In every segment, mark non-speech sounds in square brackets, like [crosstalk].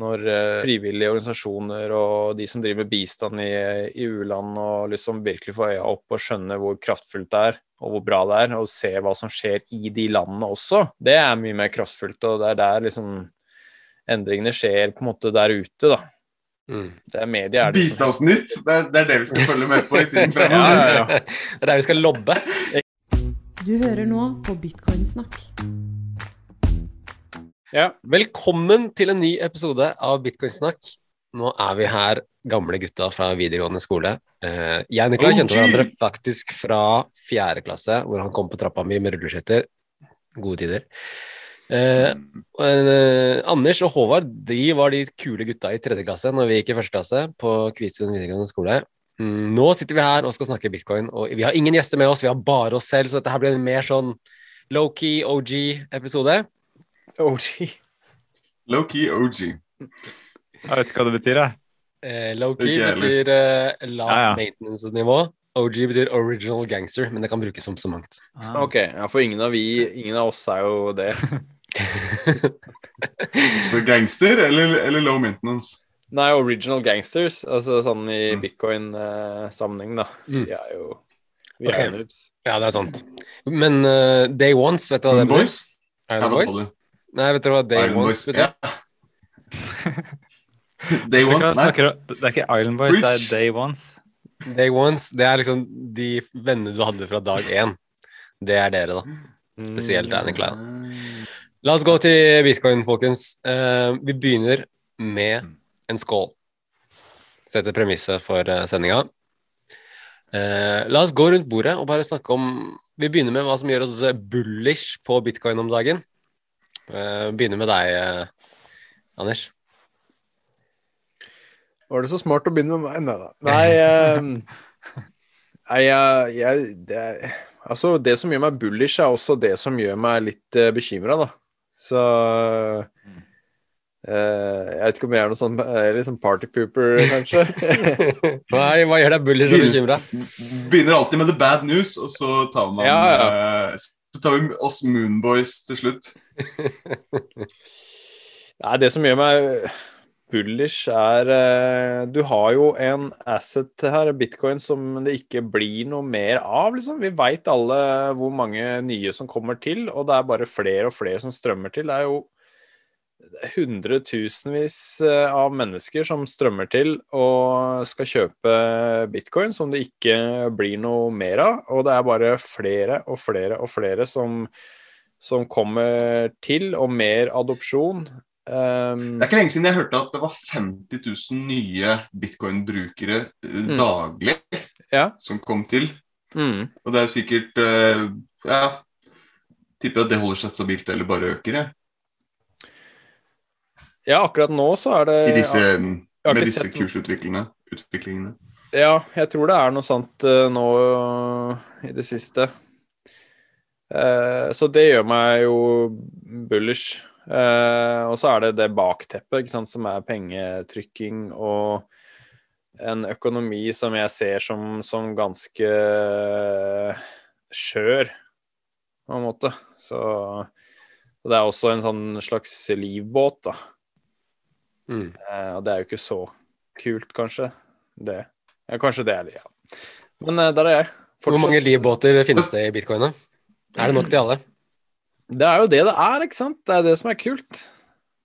når eh, frivillige organisasjoner og de som driver med bistand i, i u-land, og liksom virkelig får øya opp og skjønner hvor kraftfullt det er, og hvor bra det er, og se hva som skjer i de landene også, det er mye mer kraftfullt. Og det er der liksom endringene skjer på en måte der ute, da. Mm. Det er media er det som- det er, det er det vi skal følge med på i tiden [laughs] Ja, fremover. ja, ja. Det er der vi skal lobbe. Du hører nå på Bitcoinsnakk. Ja. Velkommen til en ny episode av Bitcoinsnakk. Nå er vi her, gamle gutta fra videregående skole. Eh, jeg og Nikolai kjente hverandre faktisk fra fjerde klasse, hvor han kom på trappa mi med rulleskøyter. Gode tider. Eh, eh, Anders og Håvard de var de kule gutta i tredje klasse når vi gikk i første klasse på Kvitsund videregående skole. Mm, nå sitter vi her og skal snakke bitcoin, og vi har ingen gjester med oss, vi har bare oss selv, så dette her blir en mer sånn low-key OG-episode. OG. Low-key OG. Jeg vet ikke hva det betyr, jeg. Eh, Low-key betyr eh, lavt Ja, ja. maintenance-nivå. OG betyr original gangster, men det kan brukes som så mangt. Ok, ja, for ingen av vi, ingen av oss er jo det. [laughs] For gangster eller, eller low maintenance? Nei, original gangsters, altså sånn i Mm. bitcoin-sammenheng, da. Mm. Vi er jo vi okay. er noobs. Ja, det er sant. Men uh, day ones, vet du hva det betyr? Boys? Er hva Boys? Nei, vet du hva day Island ones Boys. betyr? Yeah. [laughs] Day ones? Nei. snakker, det er ikke Island Boys, det er Day Ones. Day ones, det er liksom de vennene du hadde fra dag én. Det er dere, da. Spesielt Danny Klein. La oss gå til bitcoin, folkens. Uh, vi begynner med en skål. Sette premisset for uh, sendinga. Uh, la oss gå rundt bordet og bare snakke om Vi begynner med hva som gjør oss bullish på bitcoin om dagen. Eh, begynner med deg, eh, Anders. Var det så smart å begynne med meg? Nei da. Nei, ehm, [laughs] nei jeg, jeg det, Altså, det som gjør meg bullish, er også det som gjør meg litt uh, bekymra, da. Så uh, Jeg vet ikke om jeg er noe sånn er litt sånn partypooper, kanskje. [laughs] Nei, hva gjør deg bullish og bekymra? Begynner alltid med the bad news, og så tar man Ja, eh, Så tar vi oss Moonboys til slutt. [laughs] Nei, det som gjør meg bullish, er eh, Du har jo en asset her, bitcoin, som det ikke blir noe mer av, liksom. Vi veit alle hvor mange nye som kommer til, og det er bare flere og flere som strømmer til. Det er jo hundretusenvis eh, av mennesker som strømmer til og skal kjøpe bitcoin, som det ikke blir noe mer av. Og det er bare flere og flere og flere som, som kommer til, og mer adopsjon. Um, Det er ikke lenge siden jeg hørte at det var 50 000 nye bitcoin-brukere eh, Mm. daglig ja. som kom til. Mm. Og det er jo sikkert uh, Ja, tipper at det holder seg stabilt eller bare øker, jeg. Ja, akkurat nå så er det I disse, har med disse sett- kursutviklingene. Utviklingene. Ja, jeg tror det er noe sant eh, nå i det siste. Eh, så det gjør meg jo bullish. Eh, og så er det det bakteppet, sant, som er pengetrykking og en økonomi som jeg ser som, som ganske skjør, på en måte. Så så det er også en sånn slags livbåt, da. Mm. Eh, og det er jo ikke så kult, kanskje. Det. Ja, kanskje det er det, ja. Men eh, der er jeg. Hvor mange livbåter finnes det i bitcoin? da? Er det nok til alle? Det er jo det det er, ikke sant? Det er det som er kult.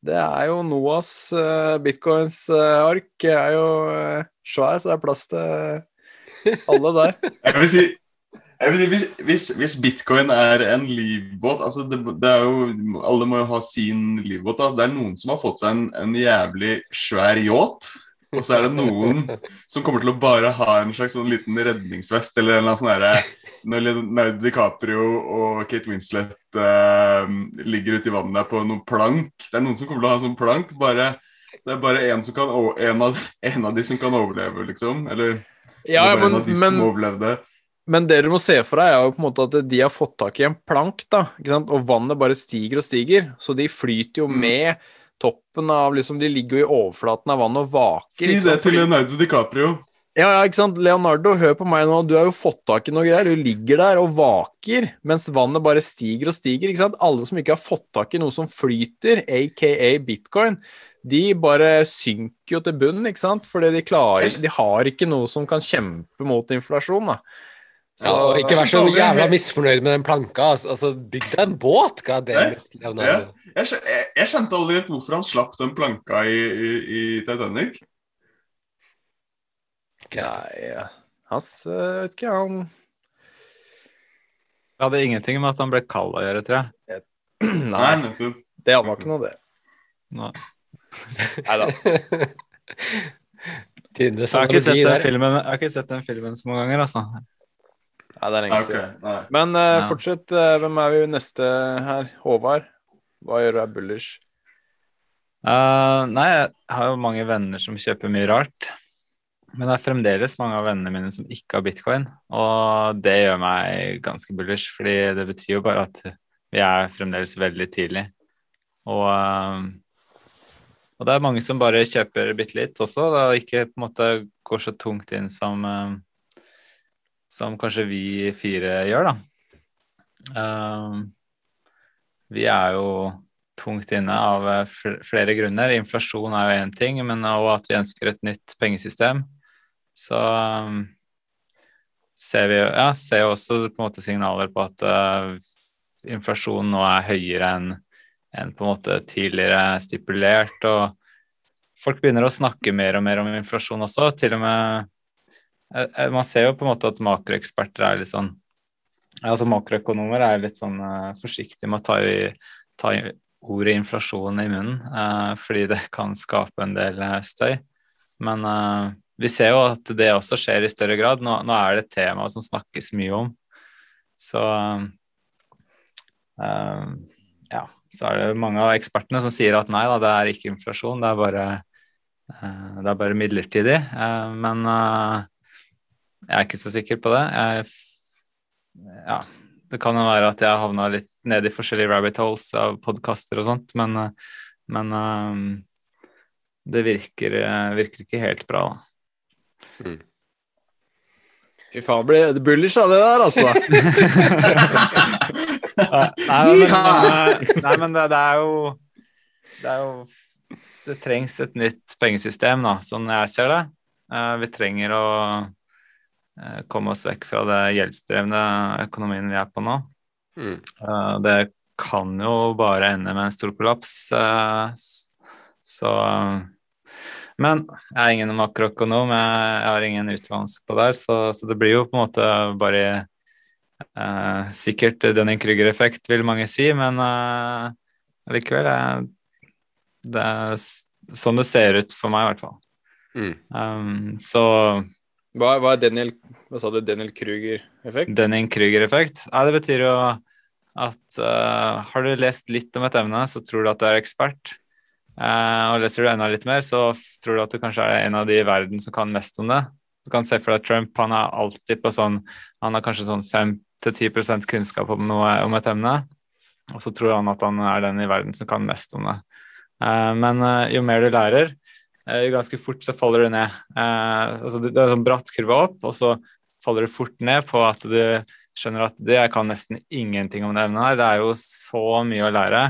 Det er jo Noas uh, bitcoins uh, ark er jo uh, svær, så det er plass til alle der. [laughs] Jeg vil si, si hvis, hvis, hvis bitcoin er en livbåt altså det, det jo, Alle må jo ha sin livbåt. Da. Det er noen som har fått seg en, en jævlig svær yacht. Og så er det noen som kommer til å bare ha en slags sånn liten redningsvest eller en sånn herre Når Leonardo DiCaprio og Kate Winslet eh, ligger ute i vannet på noen plank Det er noen som kommer til å ha en sånn plank. Bare, det er bare en, som kan, en, av, en av de som kan overleve, liksom. Eller Ja, men, en av de men, som overlevde. Men det du må se for deg, er jo på en måte at de har fått tak i en plank, da. Ikke sant? Og vannet bare stiger og stiger. Så de flyter jo Mm. med toppen av liksom, De ligger jo i overflaten av vannet og vaker. Si det til Leonardo DiCaprio. Ja, ja, ikke sant. Leonardo, hør på meg nå. Du har jo fått tak i noe greier. Du ligger der og vaker mens vannet bare stiger og stiger. ikke sant? Alle som ikke har fått tak i noe som flyter, aka bitcoin, de bare synker jo til bunnen, ikke sant? Fordi de klarer De har ikke noe som kan kjempe mot inflasjon, da. Ja, og ikke vær så jævla misfornøyd med den planka. Altså, altså bygg deg en båt, god damn it, Ja, Jeg, jeg, jeg skjønte aldri helt hvorfor han slapp den planka i, i, i Titanic. Nei, Hans han vet ikke, han Det hadde ingenting med at han ble kald å gjøre, tror jeg. [clears throat] Nei, Nei, nettopp. det hadde ikke noe, det. Nei [laughs] da. Jeg har, ikke sett den filmen, jeg har ikke sett den filmen så mange ganger, altså. Nei, det er lenge siden. Okay, Men uh, Ja. fortsett. Uh, hvem er vi neste her? Håvard? Hva gjør du er bullish? Uh, nei, jeg har jo mange venner som kjøper mye rart. Men det er fremdeles mange av vennene mine som ikke har bitcoin. Og det gjør meg ganske bullish, fordi det betyr jo bare at vi er fremdeles veldig tidlig. Og, og det er mange som bare kjøper bitte litt også, og ikke på en måte går så tungt inn som, som kanskje vi fire gjør, da. Um, vi er jo tungt inne av eh, flere grunner. Inflasjon er jo én ting, men også at vi ønsker et nytt pengesystem. Så um, ser vi ja, også på en måte signaler på at uh, inflasjonen nå er høyere enn enn på en måte tidligere stipulert. Og folk begynner å snakke mer og mer om inflasjon også. Til og med Man ser jo på en måte at makroeksperter er litt sånn Altså makroøkonomer er litt sånn uh, forsiktige med å ta i, ta i ordet inflasjon i munnen, eh, fordi det kan skape en del eh, støy. Men eh, vi ser jo at det også skjer i større grad. Nå, nå er det et tema som snakkes mye om. Så uh, ja, så er det mange av ekspertene som sier at nei da, det er ikke inflasjon, det er bare, uh, det er bare midlertidig. Uh, men eh, jeg er ikke så sikker på det. Jeg, ja, det kan jo være at jeg har havna litt ned i forskjellige rabbit holes av podkaster og sånt, men, eh, men um, det virker, eh, virker ikke helt bra, da. Fy faen, ble det bullish av det der, altså. [laughs] Nei, men, men, nei, men det, det er jo Det er jo Det trengs et nytt pengesystem, da, sånn jeg ser det. Eh, vi trenger å komme oss vekk fra det gjeldsdrevne økonomien vi er på nå. Mm. Eh, det kan jo bare ende med en stor kollaps. eh, så Men jeg er ingen makroøkonom, jeg, jeg har ingen utdannelse på det, så, så det blir jo på en måte bare eh, Sikkert Dunning-Krüger-effekt, vil mange si, men eh, likevel det, Det er sånn det ser ut for meg, i hvert fall. Mm. Um, så Hva, hva er Daniel Hva sa du? Daniel Kruger-effekt? Dunning-Krüger-effekt. Ja, det betyr jo at uh, har du lest litt om et emne, så tror du at du er ekspert. Uh, og leser du enda litt mer, så tror du at du kanskje er en av de i verden som kan mest om det. Du kan se for deg Trump, han er alltid på sånn Han har kanskje sånn 5-10% kunnskap om noe om et emne, og så tror han at han er den i verden som kan mest om det. Uh, men jo mer du lærer, ganske fort så faller du ned. Eh, altså det er en sånn bratt kurve opp, og så faller du fort ned på at du skjønner at det, jeg kan nesten ingenting om det evnet her. Det er jo så mye å lære.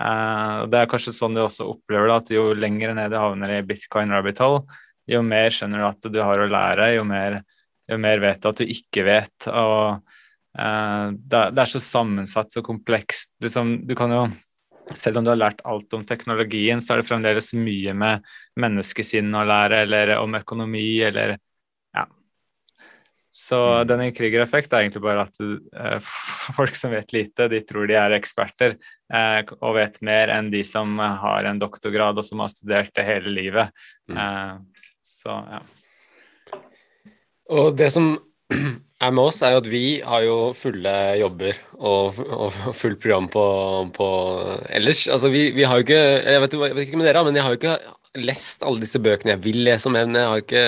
Eh, og det er kanskje sånn du også opplever det, at jo lenger ned du havner i bitcoin rabbit hole, jo mer skjønner du at du har å lære, jo mer, jo mer vet du at du ikke vet. Og eh, det er så sammensatt, så komplekst. Liksom, du kan jo selv om du har lært alt om teknologien, så er det fremdeles mye med menneskesinn å lære, eller om økonomi, eller ja. Så Mm. denne krigereffekt er egentlig bare at du, eh, [laughs] folk som vet lite, de tror de er eksperter uh, og vet mer enn de som har en doktorgrad og som har studert det hele livet. Mm. Uh, så ja. Og det som [clears throat] med oss, er jo at vi har jo fulle jobber og, og fullt program på, på ellers. Altså vi, vi har jo ikke jeg vet, jeg vet ikke med dere, men jeg har jo ikke lest alle disse bøkene jeg vil lese om emnet. Jeg har ikke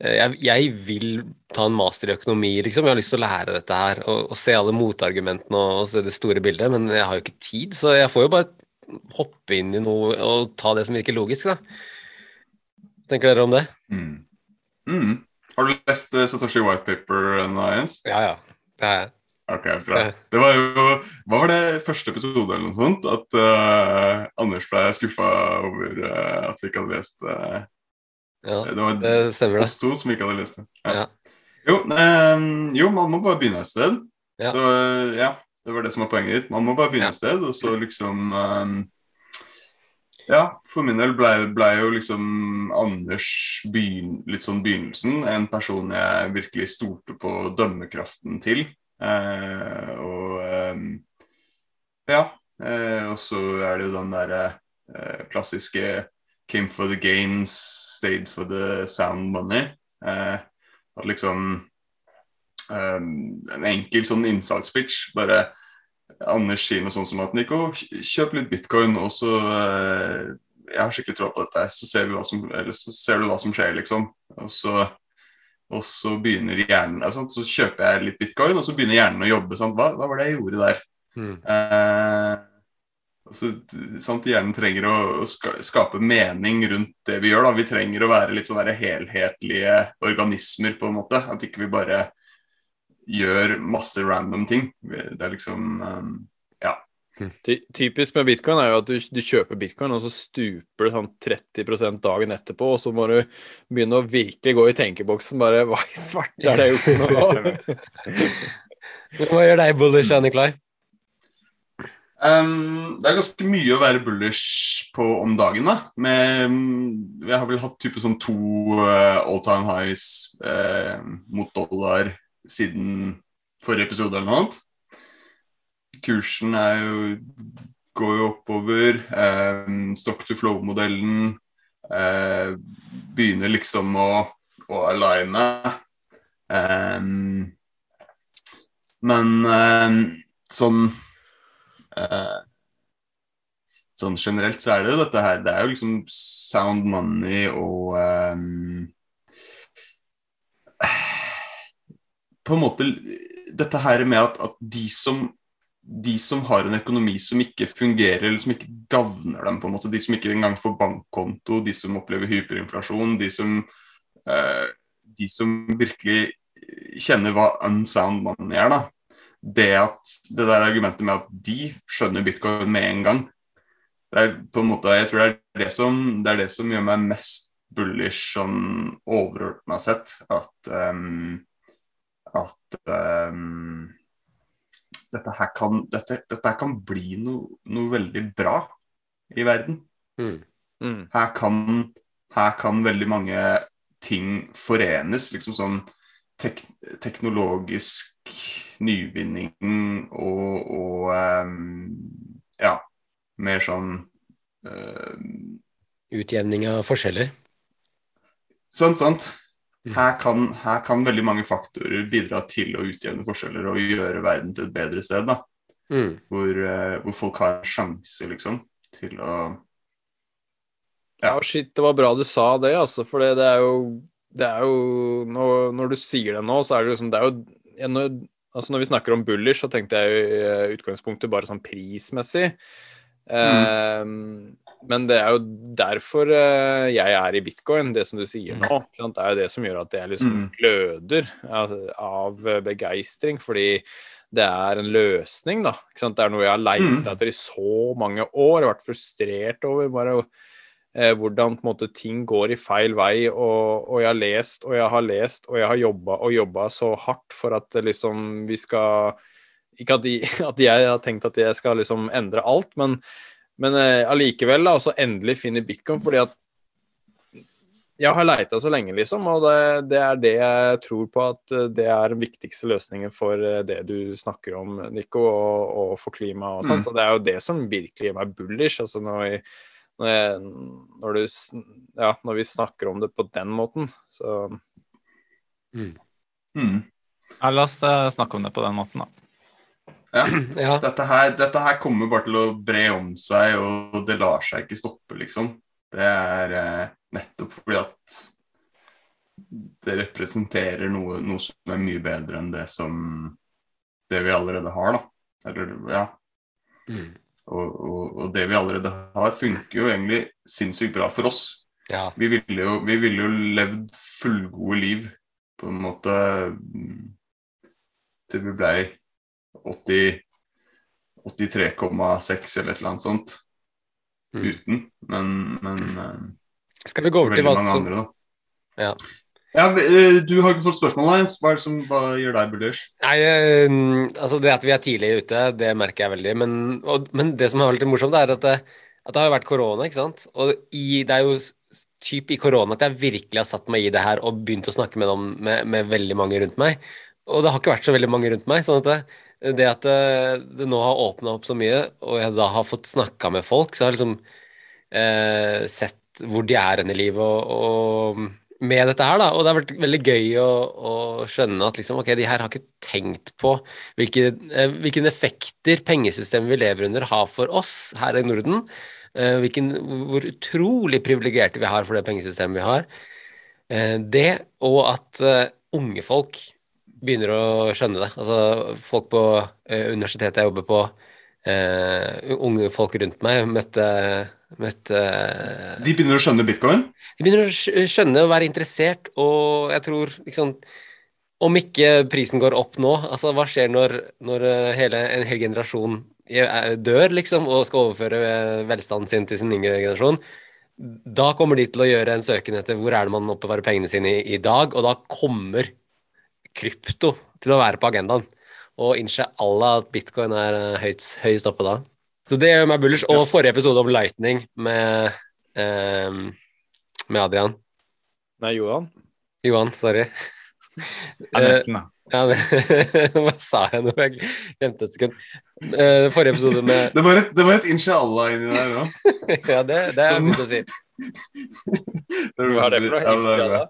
jeg, jeg vil ta en master i økonomi, liksom. Jeg har lyst til å lære dette her og, og se alle motargumentene og, og se det store bildet, men jeg har jo ikke tid, så jeg får jo bare hoppe inn i noe og ta det som virker logisk, da. Tenker dere om det? Mm. Mm. Har du lest uh, Satoshi White Paper ennå, Jens? Ja, ja. Det er Ok, bra. Det var jo Hva var det første episode eller noe sånt? At uh, Anders ble skuffa over uh, at vi ikke hadde lest uh, Ja, Det var det stemmer, det. oss to som ikke hadde lest det. Ja. Jo, um, jo, man må bare begynne et sted. Ja. Det, var, ja, det var det som var poenget ditt. Man må bare begynne Ja. et sted, og så liksom eh, Ja, for min del ble, ble jo liksom Anders begyn, litt sånn begynnelsen. En person jeg virkelig stolte på dømmekraften til. Eh, og eh, ja. Eh, og så er det jo den derre eh, klassiske Came for the gains, stayed for the sound money. Eh, at liksom eh, En enkel sånn innsatspitch. Bare Anders sier noe sånt som at Nico, kjøp litt bitcoin, og så eh, Jeg har skikkelig tro på dette, så ser, vi hva som, så ser du hva som skjer, liksom. Og så, og så begynner hjernen sant? Så kjøper jeg litt bitcoin, og så begynner hjernen å jobbe. Hva, hva var det jeg gjorde der? Mm. Eh, altså, sant, hjernen trenger å å skape mening rundt det vi gjør. Da. Vi trenger å være litt sånn helhetlige organismer, på en måte. At ikke vi bare gjør masse random ting. Det er liksom Ja Ty typisk med bitcoin er jo at du, du kjøper bitcoin, og så stuper det sånn 30% dagen etterpå, og så må du begynne å virkelig gå i tenkeboksen. Bare hva i svarte er det jeg gjort noe? [laughs] Hva gjør deg bullish, Nikolai? Um, det er ganske mye å være bullish på om dagen. da Med, Jeg har vel hatt type sånn to uh, all time highs uh, mot dollar siden forrige episode eller noe annet. Kursen jo går jo oppover. Eh, stock to flow-modellen eh, begynner liksom å, å aligne. Eh, men um, sånn Eh, sånn generelt så er det jo dette her Det er jo liksom sound money og ehm, På en måte Dette her med at, at de som de som har en økonomi som ikke fungerer, eller som ikke gagner dem, på en måte, de som ikke engang får bankkonto, de som opplever hyperinflasjon, de som, eh, de som virkelig kjenner hva unsound money er, da det at det der argumentet med at de skjønner bitcoin med en gang det er på en måte, Jeg tror det er det som, det er det som gjør meg mest bullish sånn overordna sett. At, um, at um, dette, her kan, dette, dette her kan bli noe, noe veldig bra i verden. Mm. Mm. Her kan, her kan veldig mange ting forenes. liksom sånn tek teknologisk nyvinning og, og um, ja, mer sånn uh, Utjevning av forskjeller. Sant, sant. Mm. Her kan, her kan veldig mange faktorer bidra til å utjevne forskjeller og gjøre verden til et bedre sted. da, Mm. Hvor, eh, hvor folk har sjanse, liksom, til å Ja, shit, det var bra du sa det, altså. For det, det er jo Det er jo når, når du sier det nå, så er det liksom Det er jo ja, når, altså når vi snakker om bullish, så tenkte jeg i utgangspunktet bare sånn prismessig. Eh, men det er jo derfor eh, jeg er i bitcoin, det som du sier nå. Det er jo det som gjør at jeg liksom Mm. gløder av begeistring, fordi det er en løsning, da. Ikke sant? Det er noe jeg har leita Mm. etter i så mange år, vært frustrert over. bare eh, hvordan måte ting går i feil vei, og, og jeg har lest og jeg har lest og jeg har jobba og jobba så hardt for at liksom vi skal Ikke at, de, [laughs] at jeg har tenkt at jeg skal liksom endre alt, men, men eh, allikevel, da, så endelig finne bitcoin, fordi at jeg har leita så lenge, liksom, og det, det er det jeg tror på at eh, det er den viktigste løsningen for eh, det du snakker om, Nico, og, og for klima og sånt. Mm. Og det er jo det som virkelig gjør meg bullish. altså når, jeg, når, jeg, når, du, ja, når vi snakker om det på den måten, så mm. Ja, la oss eh, snakke om det på den måten, da. Ja. [clears throat] Ja. Dette her, dette her kommer bare til å bre om seg, og det lar seg ikke stoppe, liksom. Det er eh, nettopp fordi at det representerer noe, noe som er mye bedre enn det som det vi allerede har, da. Eller, ja. Mm. Og, og, og det vi allerede har, funker jo egentlig sinnssykt bra for oss. ja. Vi ville jo, vi ville jo levd fullgode liv på en måte til vi ble 80 83,6 eller et eller annet sånt Mm. uten. Men, men eh, Skal vi gå over til veldig hva som andre. Ja. Ja, eh, du har ikke fått spørsmål, Lines. Hva er som hva gjør deg bullish? Nei, eh, altså det at vi er tidlig ute, det merker jeg veldig. Men, og, men det som har vært litt morsomt, er at det, at det har vært korona, ikke sant. Og i, det er jo typ i korona at jeg virkelig har satt meg i det her og begynt å snakke med, dem, med, med veldig mange rundt meg. Og det har ikke vært så veldig mange rundt meg. sånn at det, det at det, det nå har åpna opp så mye, og jeg da har fått snakka med folk, så har jeg liksom eh, sett hvor de er hen i livet og, og med dette her, da. Og det har vært veldig gøy å, å skjønne at liksom, ok, de her har ikke tenkt på hvilke, eh, hvilken effekter pengesystemet vi lever under har for oss her i Norden. Eh, hvilken, hvor utrolig privilegerte vi har for det pengesystemet vi har. Eh, det, og at eh, unge folk begynner å skjønne det. Altså folk på eh, universitetet jeg jobber på, eh, unge folk rundt meg, møtte, møtte De begynner å skjønne bitcoin? de begynner å skjønne og være interessert, og jeg tror liksom Om ikke prisen går opp nå, altså hva skjer når, når eh, hele, en hel generasjon eh, dør, liksom, og skal overføre eh, velstanden sin til sin yngre generasjon? Da kommer de til å gjøre en søken etter hvor er det man oppbevarer pengene sine i, i dag, og da kommer krypto til å være på agendaen. Og inshallah at bitcoin er eh, høyt, høyest oppe da. Så det gjør meg bullish. Og forrige episode om lightning med ehm, med Adrian. Nei, Johan. Johan, sorry. Ja, nesten, da. Ja, [laughs] hva sa jeg nå? Jeg glemte et sekund. Eh, Forrige episode med [laughs] Det var et, det var et inshallah inni der òg. [laughs] Ja, det, det er Som- begynt å si. Hva er det for noe? Ja, men det er bra.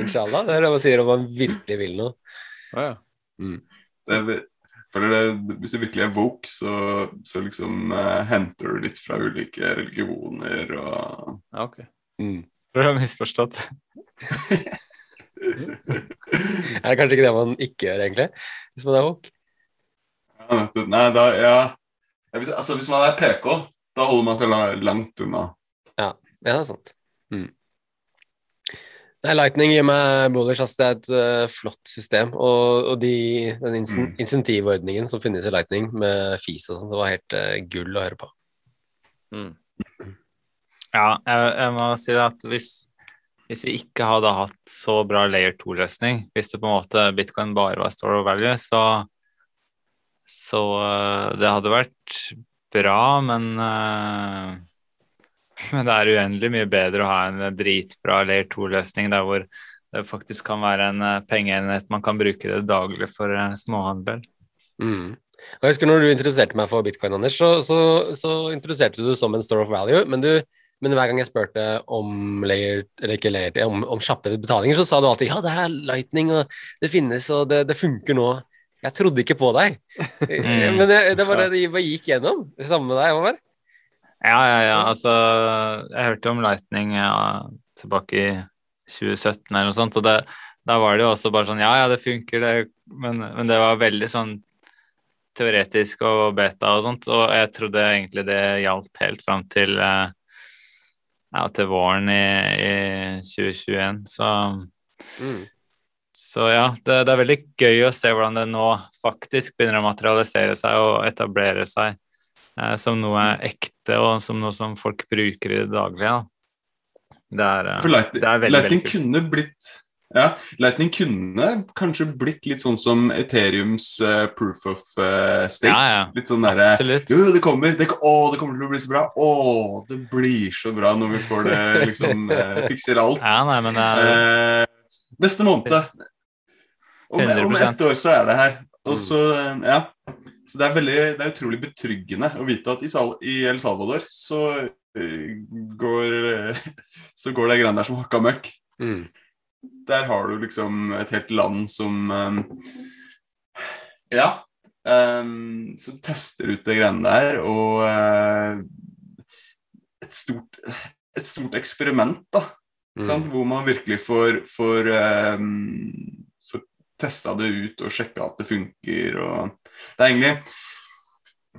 Inshallah. Det er det man sier om man virkelig vil noe. Ah, ja. Det er, det, hvis du virkelig er woke, så, så liksom uh, henter du litt fra ulike religioner og ja, ok. Mm. Tror du har misforstått. Er det kanskje ikke det man ikke gjør, egentlig? Hvis man er woke? ja. Nei, da, ja. Ja, hvis, altså, hvis man er PK, da holder man seg la- langt unna. Ja, det er sant. Mm. Nei, Lightning gir meg bullish. Altså Det er et uh, flott system. Og, og de, den in Mm. insentivordningen som finnes i Lightning, med FIS og sånn, det var helt uh, gull å høre på. Mm. Ja, jeg, jeg må si det at hvis, hvis vi ikke hadde hatt så bra layer 2-løsning, hvis det på en måte bitcoin bare var store of value, så, så uh, det hadde vært bra, men men det er uendelig mye bedre å ha en dritbra layer 2-løsning der hvor det faktisk kan være en eh, pengeenhet man kan bruke det daglig for eh, småhandel. Mm. Og jeg husker når du introduserte meg for bitcoin, Anders, så, så, så introduserte du det som en store of value, men, du, men hver gang jeg spurte om layer, eller ikke layer, om, om kjappe betalinger, så sa du alltid ja, det er lightning, og det finnes, og det, det funker nå. Jeg trodde ikke på deg. Mm. [laughs] Men det, det var det jeg bare gikk gjennom. Det samme med deg, Håvard. Ja, ja, ja. Altså, jeg hørte om Lightning ja, tilbake i 2017 eller noe sånt, og det, da var det jo også bare sånn Ja, ja, det funker, det, men, men det var veldig sånn teoretisk og beta og sånt, og jeg trodde egentlig det gjaldt helt fram til eh, ja, til våren i, i 2021, så Mm. så ja, det, det er veldig gøy å se hvordan det nå faktisk begynner å materialisere seg og etablere seg som noe ekte og som noe som folk bruker i det daglige. Det er, eh, For det er veldig, Lightning veldig kunne blitt ja, Lightning kunne kanskje blitt litt sånn som Ethereums uh, proof of uh, stake. Ja, ja. Litt sånn derre Jo, det kommer, det, å, det kommer til å bli så bra. Å, det blir så bra når vi får det [laughs] liksom uh, Fikser alt. Ja, nei, men det er, Eh, neste måned. Om, om ett år så er det her. Og så, eh, ja. Så det er, veldig, det er utrolig betryggende å vite at i, Sal i El Salvador så eh, går [laughs] Så går det greiene der som hakka møkk. Mm. Der har du liksom et helt land som eh, Ja. Um, som tester ut det greiene der, og uh, et stort et stort eksperiment, da. Mm. Hvor man virkelig får, får, um, får testa det ut og sjekka at det funker. Og det er egentlig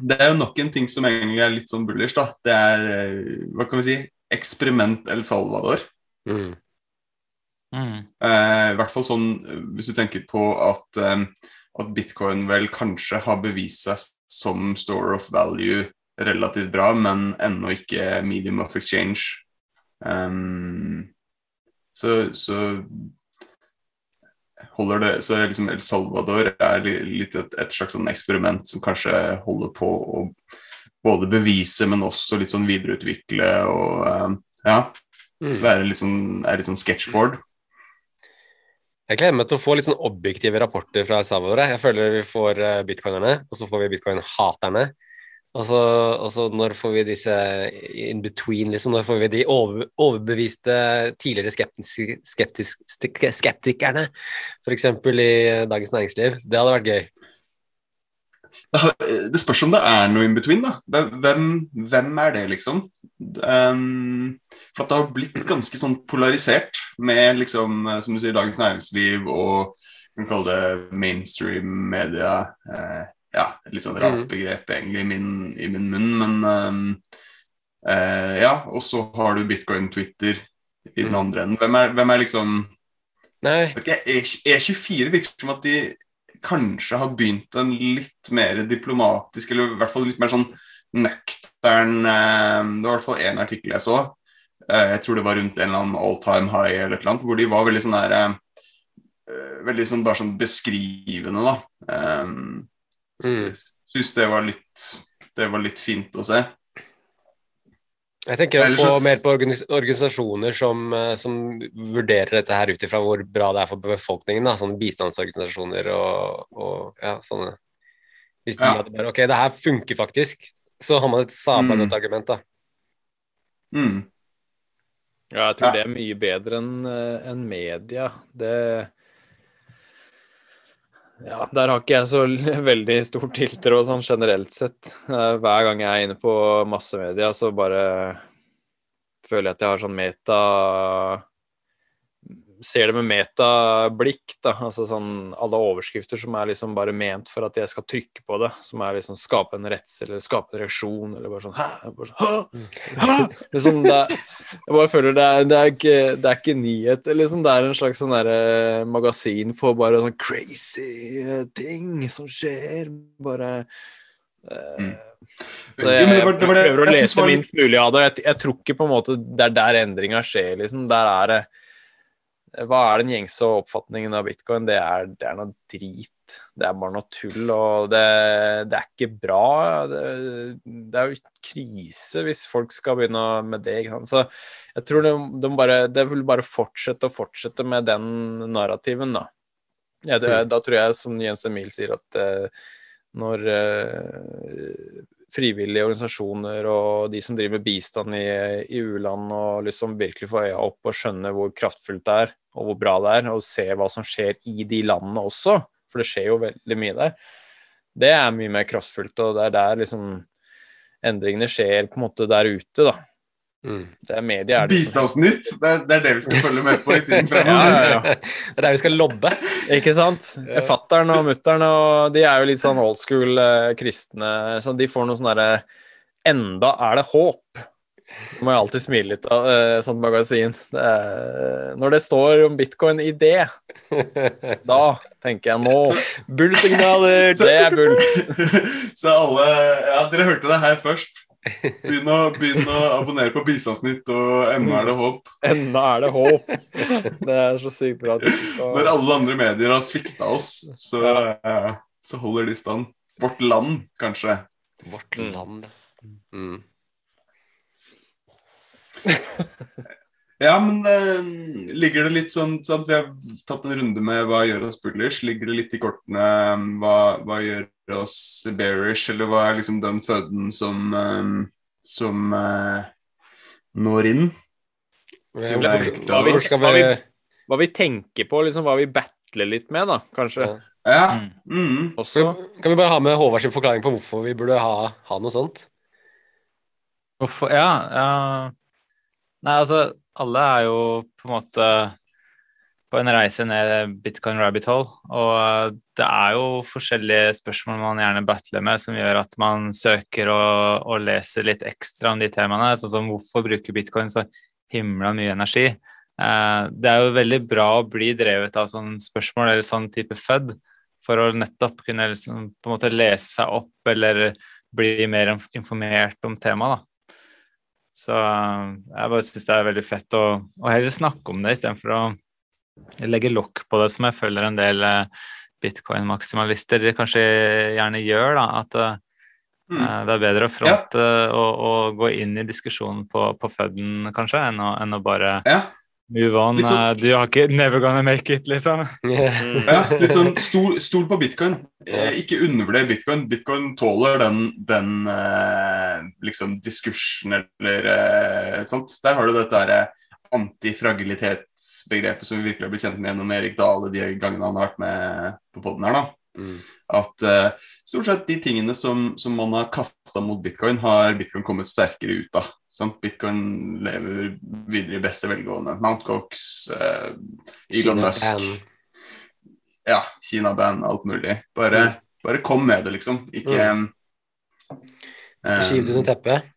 Det er jo nok en ting som egentlig er litt sånn bullish, da. Det er eh, hva kan vi si eksperiment El Salvador. Mm. Mm. Eh, I hvert fall sånn hvis du tenker på at, eh, at bitcoin vel kanskje har bevist seg som store of value relativt bra, men ennå ikke medium of exchange. Um, så, så holder det Så liksom El Salvador er litt et, et slags sånn eksperiment som kanskje holder på å både bevise, men også litt sånn videreutvikle og eh, ja, Mm. være litt sånn, er litt sånn sketchboard. Jeg gleder meg til å få litt sånn objektive rapporter fra El Salvador. jeg. Jeg føler vi får eh, bitcoinerne, og så får vi bitcoin-haterne. Og så, og så når får vi disse in between, liksom? Når får vi de over, overbeviste tidligere skeptiske, skeptisk, skeptikerne? F.eks. i Dagens Næringsliv. Det hadde vært gøy. Det, spørs om det er noe in between, da. Hvem, hvem er det, liksom? Um, for det har blitt ganske sånn polarisert med liksom, som du sier, Dagens Næringsliv og kan kalle det mainstream media. Eh, ja, litt sånn rart Mm. begrep egentlig i min, i min munn, men um, uh, ja. Og så har du bitcoin-Twitter i den Mm. andre enden. Hvem er, hvem er liksom Nei, vet E- E24 virker som at de kanskje har begynt en litt mer diplomatisk, eller i hvert fall litt mer sånn nøktern eh, Det var i hvert fall én artikkel jeg så. eh, Jeg tror det var rundt en eller annen all time high eller et eller annet, hvor de var veldig sånn der eh, Veldig sånn bare sånn beskrivende, da. Mm. Syns det var litt Det var litt fint å se. jeg tenker på, så- mer på organisasjoner som, eh, som vurderer dette her ut ifra hvor bra det er for befolkningen. Da. Sånne bistandsorganisasjoner og, og ja, sånne. Hvis de Ja. hadde bare Ok, det her funker faktisk. Så har man et sabla Mm. argument, da. Mm. Ja, jeg tror Ja. det er mye bedre enn en enn media. Det Ja, der har ikke jeg så [laughs] veldig stor tiltro sånn generelt sett. Eh, Hver gang jeg er inne på massemedia, så bare føler jeg at jeg har sånn meta Ser det med metablikk, da. Altså sånn alle overskrifter som er liksom bare ment for at jeg skal trykke på det. Som er liksom skape en redsel eller skape en reaksjon, eller bare sånn Hæ? Bare sånn, Hæ? Hæ? Liksom det, er- jeg bare føler det er, det er, ikke, det er ikke nyhet. Liksom, det er en slags sånn derre magasin for bare sånn crazy eh, ting som skjer. Bare eh, Mm. Det, jeg, jeg, prøver å lese minst mulig av det. Jeg, jeg tror ikke på en måte det er der endringa skjer, liksom. Der er det Hva er den gjengse oppfatningen av bitcoin? Det er, det er noe drit. Det er bare noe tull, og det, det er ikke bra. Det, det er jo krise hvis folk skal begynne med det. Så jeg tror de, de bare, det vil bare fortsette og fortsette med den narrativen, da. Ja, Mm. Da tror jeg, som Jens Emil sier, at eh, når eh, frivillige organisasjoner og de som driver med bistand i, i u-land og liksom virkelig får øya opp og skjønner hvor kraftfullt det er, og hvor bra det er, og se hva som skjer i de landene også, for det skjer jo veldig mye der, det er mye mer kraftfullt, og det er der liksom endringene skjer på en måte der ute, da. Mm. Det er media er det Bistandsnytt, det er, det er det vi skal følge med på i tiden [laughs] fremover. Ja, ja, ja. Det er der vi skal lobbe. Ikke sant? Fattern og mutter'n og de er jo litt sånn old school eh, kristne, så de får noe sånn derre Enda er det håp. Det må jeg alltid smile litt av, uh, sånt magasin. Det er, når det står om bitcoin i det, da tenker jeg nå Bull-signaler, [laughs] det er bull. [laughs] Så alle Ja, dere hørte det her først. Begynn å, begynn å abonnere på Bistandsnytt, og ennå er det håp. Enda er det håp. Det er så sykt bra. Når alle andre medier har svikta oss, så, ja. så holder de stand. Vårt land, kanskje. Vårt land. Mm. Ja, men uh, ligger det litt sånn sant? Vi har tatt en runde med hva gjør oss bullish. Ligger det litt i kortene eh, hva, hva gjør oss bearish, eller hva er liksom den føden som, eh, som uh, når inn? Hva vi- hvorfor skal hva vi vi- Hva vi tenker på, liksom hva vi battler litt med, da, kanskje. Ja. Ja. Mm. Mm. Også. Kan vi bare ha med Håvard sin forklaring på hvorfor vi burde ha, ha noe sånt? Hvorfor Ja, ja Nei, altså, alle er jo på en måte på en reise ned bitcoin rabbit hole, og det er jo forskjellige spørsmål man gjerne battler med som gjør at man søker og, og leser litt ekstra om de temaene, sånn som hvorfor bruker bitcoin så himla mye energi? Eh, det er jo veldig bra å bli drevet av sånne spørsmål eller sånn type FUD for å nettopp kunne liksom på en måte lese seg opp eller bli mer informert om temaet. Så eh, jeg bare syns det er veldig fett å, å heller snakke om det istedenfor å legge lokk på det, som jeg føler en del eh, bitcoin-maksimalister kanskje gjerne gjør. da, at mm. det er bedre å fronte ja. og, og, gå inn i diskusjonen på, på FUD-en, kanskje, enn å, enn å bare ja. Move on. Sånn, uh, du har ikke Never gonna make it, liksom. ja, litt sånn stol, stol på bitcoin. Eh, ikke undervurder bitcoin. Bitcoin tåler den, den eh, liksom diskursen eller eh, sånt. Der har du dette derre antifragilitetsbegrepet som vi virkelig har blitt kjent med gjennom Erik Dale de gangene han har vært med på poden her. da. Mm. At uh, stort sett de tingene som, som man har kasta mot bitcoin, har bitcoin kommet sterkere ut av. Sånn, Bitcoin lever videre i beste velgående. Mount Cox, uh, Elon Musk Ja, Kina-band, alt mulig. Bare, mm. bare, kom med det, liksom. Ikke mm. um, Ikke skyv det under teppet.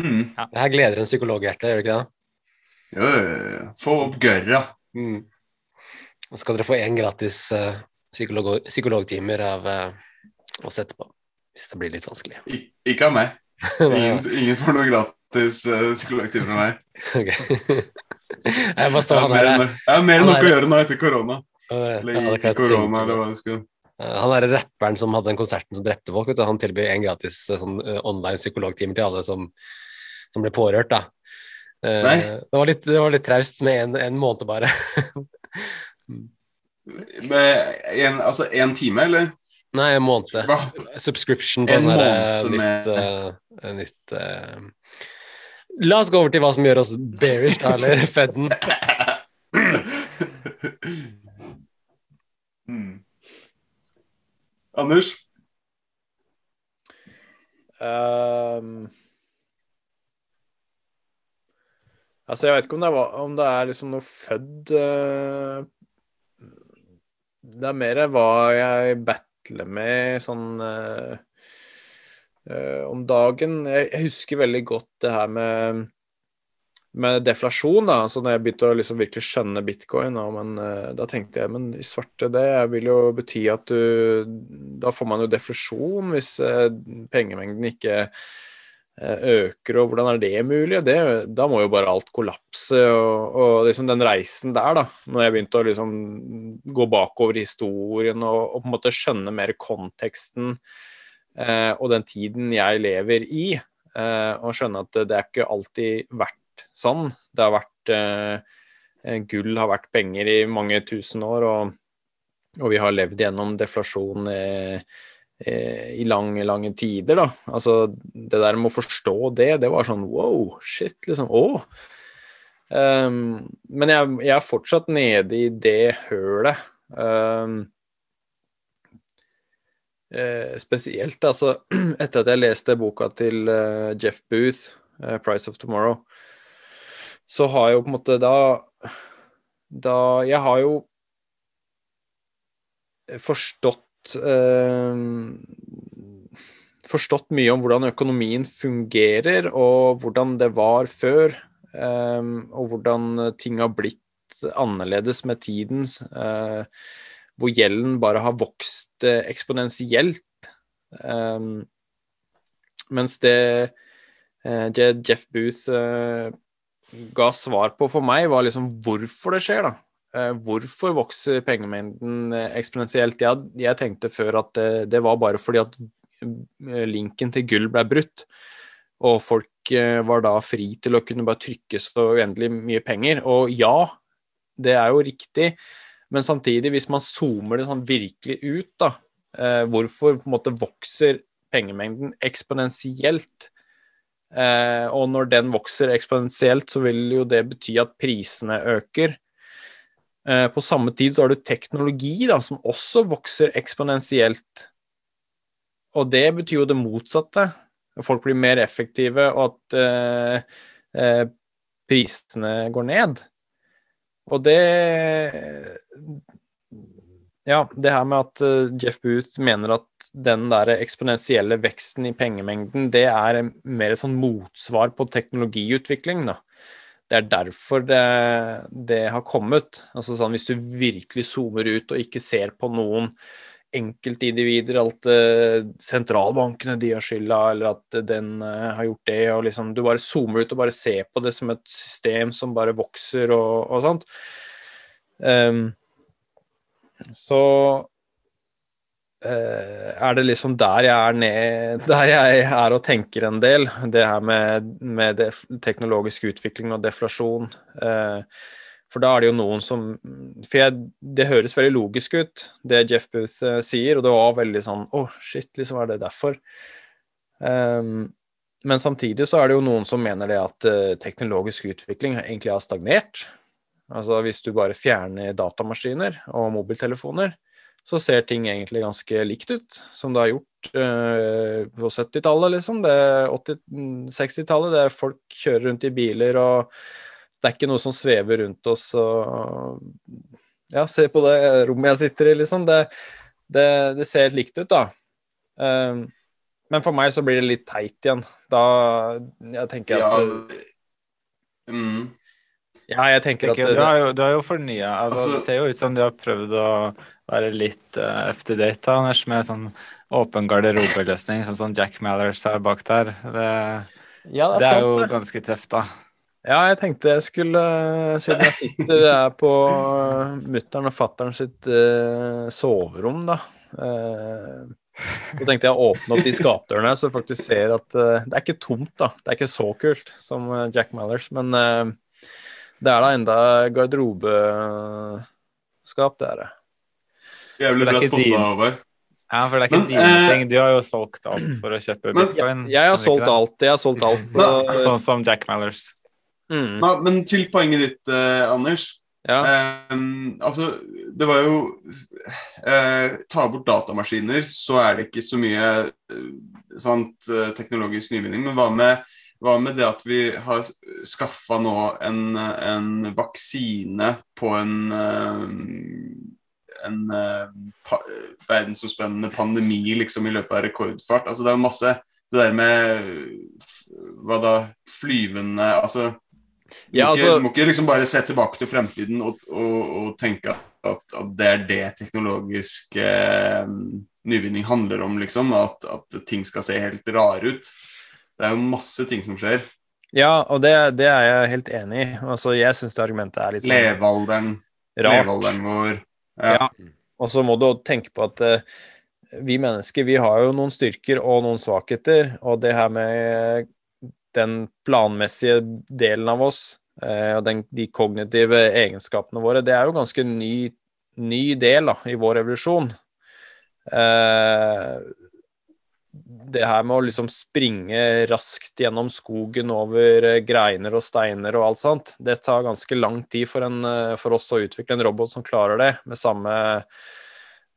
Mm. Ja. Det her gleder en psykologhjerte, gjør det ikke det? Jo, få opp gørra. Mm. Så skal dere få én gratis uh, psykolog psykologtimer av uh, oss etterpå. Hvis det blir litt vanskelig. Ik ikke av meg. [laughs] Ingen, ingen får noe gratis gratis uh, psykologtime med meg. [laughs] Okay. jeg bare har han der Jeg har mer enn nok å gjøre nå etter korona. Eller ikke korona, eller hva det skal han er rapperen som hadde den konserten som drepte folk, han tilbyr en gratis eh, sånn, uh, online psykologtime til alle som, som ble pårørt. da. Nei. det var litt, det litt traust med en, en, måned bare. [laughs] med en, altså én time, eller? Nei, en måned. Subscription på en sånn måned nytt, uh, nytt La oss gå over til hva som gjør oss bearish, da, eller [laughs] Fedden. Mm. Anders? Um, altså, jeg vet ikke om det, er, om det er liksom noe fødd uh, Det er mer hva jeg battler med sånn uh, uh, om dagen. Jeg, husker veldig godt det her med, med deflasjon. da, altså når jeg begynte å liksom virkelig skjønne bitcoin, da, men, uh, da tenkte jeg men i svarte det vil jo bety at du Da får man jo deflasjon hvis uh, pengemengden ikke øker, og hvordan er det mulig? Det, da må jo bare alt kollapse. Og, og, liksom den reisen der, da, når jeg begynte å liksom gå bakover i historien og, og på en måte skjønne mer konteksten eh, og den tiden jeg lever i, eh, og skjønne at det er ikke alltid vært sånn. Det har vært eh, Gull har vært penger i mange tusen år, og, og vi har levd gjennom deflasjon eh, eh, i lange, lange tider, da. Altså, det der med å forstå det, det var sånn wow, shit, liksom. Å. Um, men jeg, jeg, er fortsatt nede i det hølet. Um, Eh, spesielt altså, [clears throat] etter at jeg leste boka til eh, Jeff Booth, eh, 'Price of Tomorrow', så har jeg jo på en måte da Da Jeg har jo forstått eh, Forstått mye om hvordan økonomien fungerer, og hvordan det var før. Eh, og hvordan ting har blitt annerledes med tiden. Eh, hvor gjelden bare har vokst eh, eksponentielt. Um, mens det uh, Jeff Booth uh, ga svar på for meg, var liksom hvorfor det skjer, da. Uh, hvorfor vokser pengemengden eksponentielt? Jeg, jeg, tenkte før at det, det, var bare fordi at linken til gull ble brutt. Og folk var da fri til å kunne bare trykke så uendelig mye penger. Og ja, det er jo riktig. Men samtidig, hvis man zoomer det sånn virkelig ut, da, eh, hvorfor på en måte vokser pengemengden eksponentielt? Eh, og når den vokser eksponentielt, så vil jo det bety at prisene øker. Eh, på samme tid så har du teknologi da, som også vokser eksponentielt. Og det betyr jo det motsatte. Folk blir mer effektive, og at prisene går ned. Og det Ja, det her med at eh, Jeff Booth mener at den der eksponentielle veksten i pengemengden, det er mer et sånn motsvar på teknologiutvikling, da. det er derfor det, det har kommet. Altså sånn, Hvis du virkelig zoomer ut og ikke ser på noen enkeltindivider, at uh, sentralbankene de har skylda, eller at den uh, har gjort det, og liksom Du bare zoomer ut og bare ser på det som et system som bare vokser og, og sånt. Um, så uh, er det liksom der jeg er ned [laughs] Der jeg er og tenker en del. Det her med, med teknologisk utvikling og deflasjon. Uh, for da er det jo noen som For jeg, det høres veldig logisk ut, det Jeff Booth uh, sier, og det var veldig sånn Å, oh, shit, liksom er det derfor? Um, men samtidig så er det jo noen som mener det at uh, teknologisk utvikling egentlig har stagnert. Altså hvis du bare fjerner datamaskiner og mobiltelefoner, så ser ting egentlig ganske likt ut som det har gjort uh, på 70-tallet, liksom. Det 80-60-tallet, det er folk kjører rundt i biler og det er ikke noe som svever rundt oss og Ja, se på det rommet jeg sitter i, liksom. Det, det, det ser helt likt ut, da. Um, men for meg så blir det litt teit igjen. Da jeg tenker at ja. Mm. ja jeg tenker at Du har jo, du har jo fornya altså, altså, Det ser jo ut som du har prøvd å være litt uh, up to date, da, Anders, med sånn åpen garderobeløsning, sånn som Jack Mallers har bak der. Det, ja, det er, det er jo ganske tøft, da. Ja, jeg tenkte jeg skulle, siden jeg sitter her på uh, mutter'n og fatter'n sitt uh, soverom, da uh, Så tenkte jeg å åpne opp de skapdørene, så folk ser at uh, det er ikke tomt, da. Det er ikke så kult som uh, Jack Mallers, men uh, det er da enda garderobeskap, det er det. Jævlig bra spotta, Håvard. Ja, for det er ikke men, dine ting. Du har jo solgt alt for å kjøpe men, bitcoin. Jeg, jeg har solgt alt. Jeg har solgt alt. [laughs] Så... Sånn som Jack Mallers. Mm. Men, men, til poenget ditt, eh, Anders. Ja. Eh, altså, det var jo eh, Ta bort datamaskiner, så er det ikke så mye eh, sant, eh, teknologisk nyvinning. Men hva med, hva med, det at vi har skaffa nå en, en, vaksine på en en pa, verdensomspennende pandemi liksom i løpet av rekordfart. Altså Det er masse Det der med hva da Flyvende Altså ja, altså, må, ikke, liksom bare se tilbake til fremtiden og, og, og tenke at, at, det er det teknologisk eh, nyvinning handler om, liksom. At, at, ting skal se helt rare ut. Det er jo masse ting som skjer. Ja, og det, det er jeg helt enig i. Altså, jeg syns det argumentet er litt sånn Levealderen. Rart. Levealderen vår. Ja. ja. Og så må du tenke på at uh, vi mennesker vi har jo noen styrker og noen svakheter. Og det her med den planmessige delen av oss eh, og den, de kognitive egenskapene våre, det er jo ganske ny, ny del da, i vår evolusjon. Eh, det her med å liksom springe raskt gjennom skogen over eh, greiner og steiner og alt sånt, det tar ganske lang tid for, en, eh, for oss å utvikle en robot som klarer det, med samme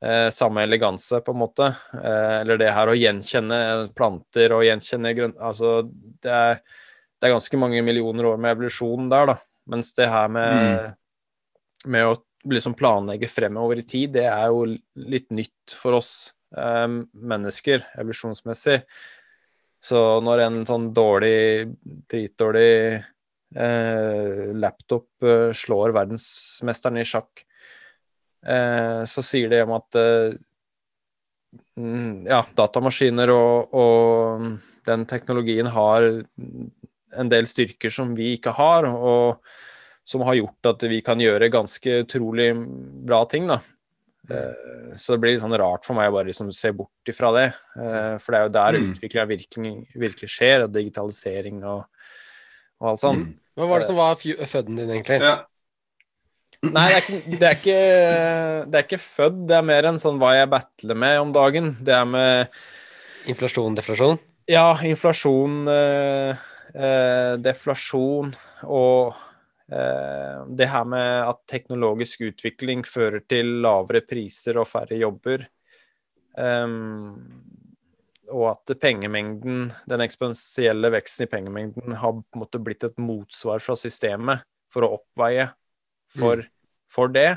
eh, samme eleganse, på en måte. Eh, eller det her å gjenkjenne planter og gjenkjenne grønn... Altså, det er, det er, ganske mange millioner år med evolusjon der, da. Mens det her med, mm. med å liksom planlegge fremover i tid, det er jo litt nytt for oss eh, mennesker, evolusjonsmessig. Så når en sånn dårlig, dritdårlig eh, laptop eh, slår verdensmesteren i sjakk så sier det om at eh, mm, ja, datamaskiner og, og, den teknologien har en del styrker som vi ikke har, og som har gjort at vi kan gjøre ganske utrolig bra ting. da. Eh, så det blir litt sånn rart for meg å bare liksom se bort ifra det. For det er jo der mm. utviklinga virkelig, virkelig, skjer, og digitalisering og, og alt sånt. Mm. Hva var det som var føden din, egentlig? Ja. Nei, det er, ikke, det, er ikke, det er ikke født. Det er mer enn sånn hva jeg battler med om dagen. Det er med Inflasjon, deflasjon? Ja, inflasjon, eh, eh, deflasjon og eh, det her med at teknologisk utvikling fører til lavere priser og færre jobber. Um, og at pengemengden, den eksponentielle veksten i pengemengden har på en måte blitt et motsvar fra systemet for å oppveie for, mm. For det.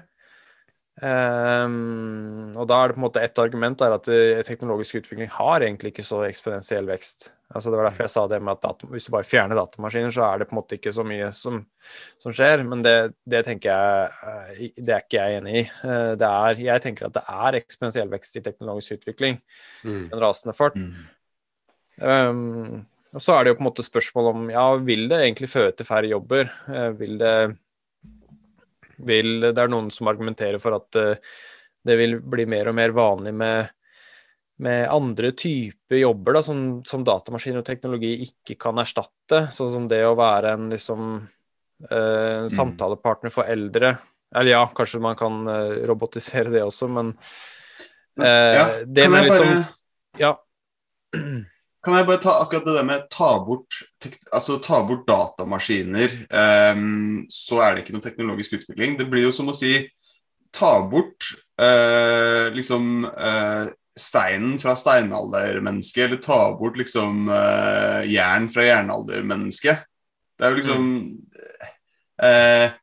Um, og da er det på en måte ett argument er at eh, teknologisk utvikling har egentlig ikke så eksponentiell vekst. Altså Det var derfor jeg sa det med at datum, hvis du bare fjerner datamaskiner, så er det på en måte ikke så mye som, som skjer. Men det, det, tenker jeg eh, Det er ikke jeg enig i. Eh, det er, jeg tenker at det er eksponentiell vekst i teknologisk utvikling. Mm. En rasende fart. Mm. Um, og så er det jo på en måte spørsmål om ja, vil det egentlig føre til færre jobber? Uh, vil det vil Det er noen som argumenterer for at uh, det vil bli mer og mer vanlig med, med andre typer jobber da, som, som datamaskiner og teknologi ikke kan erstatte. Sånn som det å være en liksom uh, samtalepartner for eldre. Eller ja, kanskje man kan robotisere det også, men Ja, det med liksom bare Ja. [clears throat] Kan jeg bare ta akkurat det der med ta bort, altså, ta bort datamaskiner, um, så er det ikke noe teknologisk utvikling. Det blir jo som å si ta bort uh, liksom uh, steinen fra steinaldermennesket, eller ta bort liksom uh, jern fra jernaldermennesket. Det er jo liksom eh,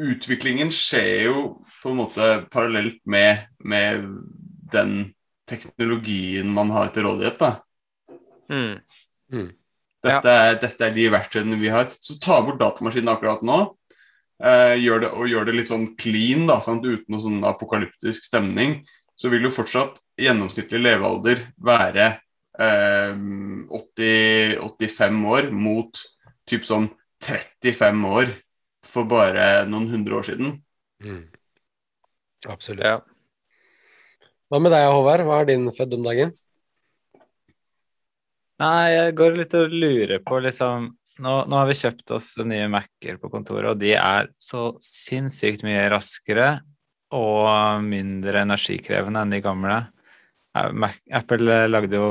Utviklingen skjer jo på en måte parallelt med, med den teknologien man har til rådighet. da. Mm. Dette, er, dette er de verktøyene vi har. Så ta bort datamaskinen akkurat nå. Eh, gjør det, og gjør det litt sånn clean, da, sant? uten noe sånn apokalyptisk stemning. Så vil jo fortsatt gjennomsnittlig levealder være eh, 80, 85 år mot typ sånn 35 år for bare noen hundre år siden. Mm. Absolutt. Ja. Hva med deg, Håvard? Hva er din født om dagen? Nei, jeg går litt og lurer på liksom nå, nå har vi kjøpt oss nye Mac-er på kontoret, og de er så sinnssykt mye raskere og mindre energikrevende enn de gamle. Eh, Mac, Apple lagde jo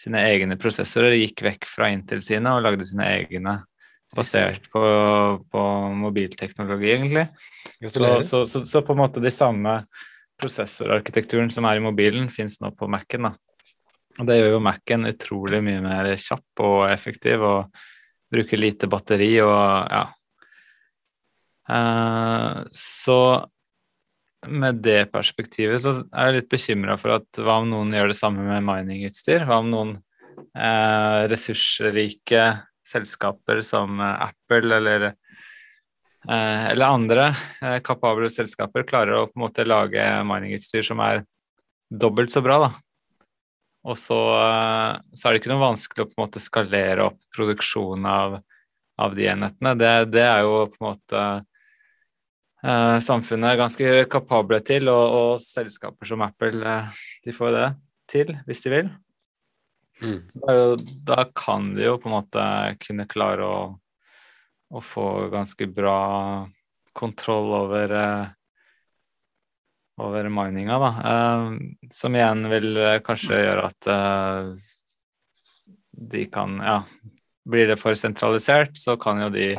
sine egne prosessorer, gikk vekk fra Intel sine og lagde sine egne basert på, på mobilteknologi, egentlig. Så, så, så, så på en måte de samme prosessorarkitekturen som er i mobilen, fins nå på Mac-en. da. Og det gjør jo Mac-en utrolig mye mer kjapp og effektiv og bruker lite batteri og ja. Uh, så med det perspektivet så er jeg litt bekymra for at hva om noen gjør det samme med miningutstyr? Hva om noen uh, ressursrike selskaper som eh, Apple eller eller andre kapable selskaper klarer å på en måte lage miningutstyr som er dobbelt så bra, da. Og så, eh, så er det ikke noe vanskelig å på en måte skalere opp produksjonen av, av de enhetene. Det, det er jo på en måte eh, samfunnet ganske kapable til, og, og selskaper som Apple eh, de får det til hvis de vil. Mm. Så da, da kan de jo på en måte kunne klare å, å få ganske bra kontroll over eh, over mininga, da. Eh, som igjen vil eh, kanskje gjøre at eh, de kan Ja, blir det for sentralisert, så kan jo de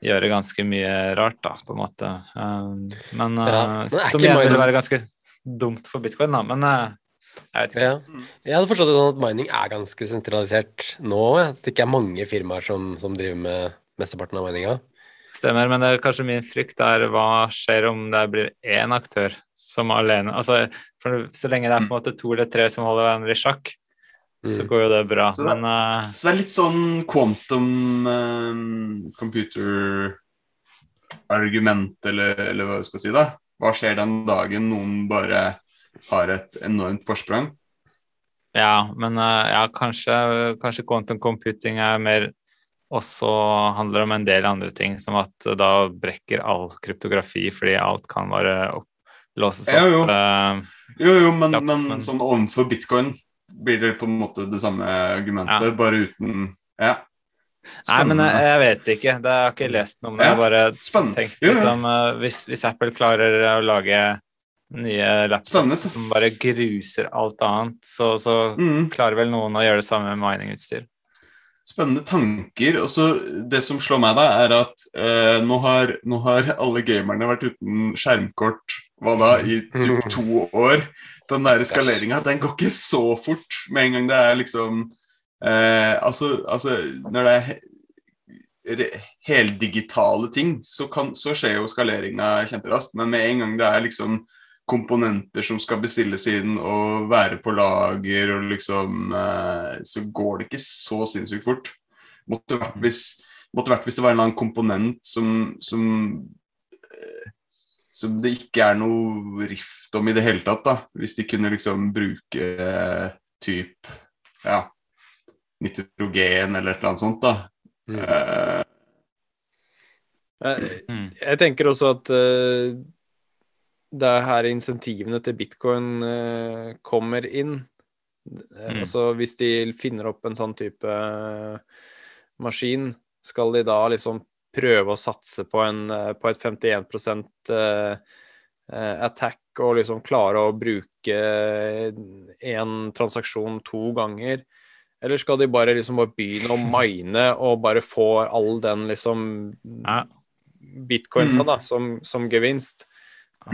gjøre ganske mye rart, da, på en måte. Eh, men eh, Ja, men er som igjen igjen vil være ganske dumt for bitcoin, da. Men eh, jeg vet ikke. Ja. Jeg hadde forstått det sånn at mining er ganske sentralisert nå. At det ikke er mange firmaer som, som driver med mesteparten av mininga. Stemmer, men det er kanskje min frykt er hva skjer om det blir én aktør som alene altså, for Så lenge det er på en måte to eller tre som holder hverandre i sjakk, så Mm. går jo det bra. Så det- Men uh, Så det er litt sånn quantum eh, computer-argument, eller, eller hva du skal si, da. Hva skjer den dagen noen bare har et enormt forsprang? ja, men uh, ja, kanskje, kanskje quantum computing er mer også handler det om en del andre ting, som at da brekker all kryptografi fordi alt kan bare opp, låses Ja, jo. opp. eh, Jo, jo, men, Kjapt, men men- sånn overfor bitcoin blir det på en måte det samme argumentet, bare uten Ja. Nei, men jeg, Spennende. jeg vet ikke. Det har jeg ikke lest noe om. Jeg Ja. bare Spennende. tenkte Jo, jo. liksom eh, hvis, hvis Apple klarer å lage nye laptops Spennende. som bare gruser alt annet, så, så Mm. klarer vel noen å gjøre det samme med miningutstyr. Spennende tanker. Og så Det som slår meg, da, er at eh, nå, har, nå har alle gamerne vært uten skjermkort hva da, i typ to år. Den der skaleringa, den går ikke så fort med en gang det er liksom eh, altså, altså, når det er he- heldigitale ting, så, kan, så skjer jo skaleringa kjemperaskt. Men med en gang det er liksom komponenter som skal bestilles inn og være på lager, og liksom eh, Så går det ikke så sinnssykt fort. Måtte vært hvis, måtte vært hvis det var en eller annen komponent som, som eh, som det ikke er noe rift om i det hele tatt, da. Hvis de kunne liksom bruke eh, typ ja, nitrogen eller et eller annet sånt, da. Mm. Uh, Jeg, Mm. jeg tenker også at eh, det er her insentivene til bitcoin uh, kommer inn. Eh, Mm. Altså hvis de finner opp en sånn type eh, maskin, skal de da liksom prøve å satse på, en, på et 51 uh, attack og liksom klare å bruke én transaksjon to ganger? Eller skal de bare liksom bare begynne å [laughs] mine og bare få all den liksom Ja. bitcoinsa Mm. da, som, som gevinst?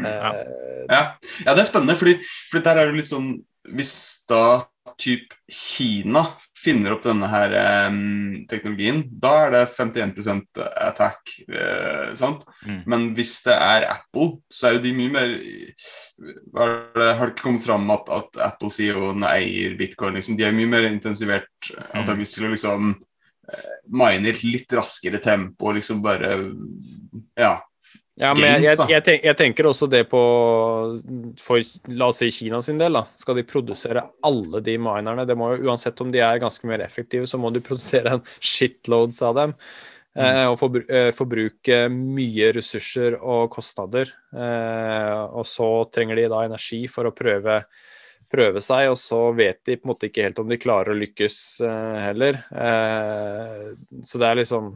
Ja. Eh, ja. ja, det er spennende, fordi, fordi der er det litt sånn Hvis da typ Kina finner opp denne her um, teknologien, da er det 51% attack, uh, sant? Mm. Men hvis det er Apple, så er jo de mye mer er det, Har det ikke kommet fram at, at Apple CEO-en eier bitcoin? Liksom, de er mye mer intensivert antakeligvis til å liksom eh, mine i et litt raskere tempo og liksom bare Ja. Ja, men jeg, jeg, jeg, tenker, jeg tenker også det på For la oss si Kina sin del, da. Skal de produsere alle de minerne? Det må jo, Uansett om de er ganske mer effektive, så må du [laughs] produsere en shitloads av dem. Eh, og forbru eh, forbruke mye ressurser og kostnader. Eh, og så trenger de da energi for å prøve, prøve seg, og så vet de på en måte ikke helt om de klarer å lykkes heller. Så det er liksom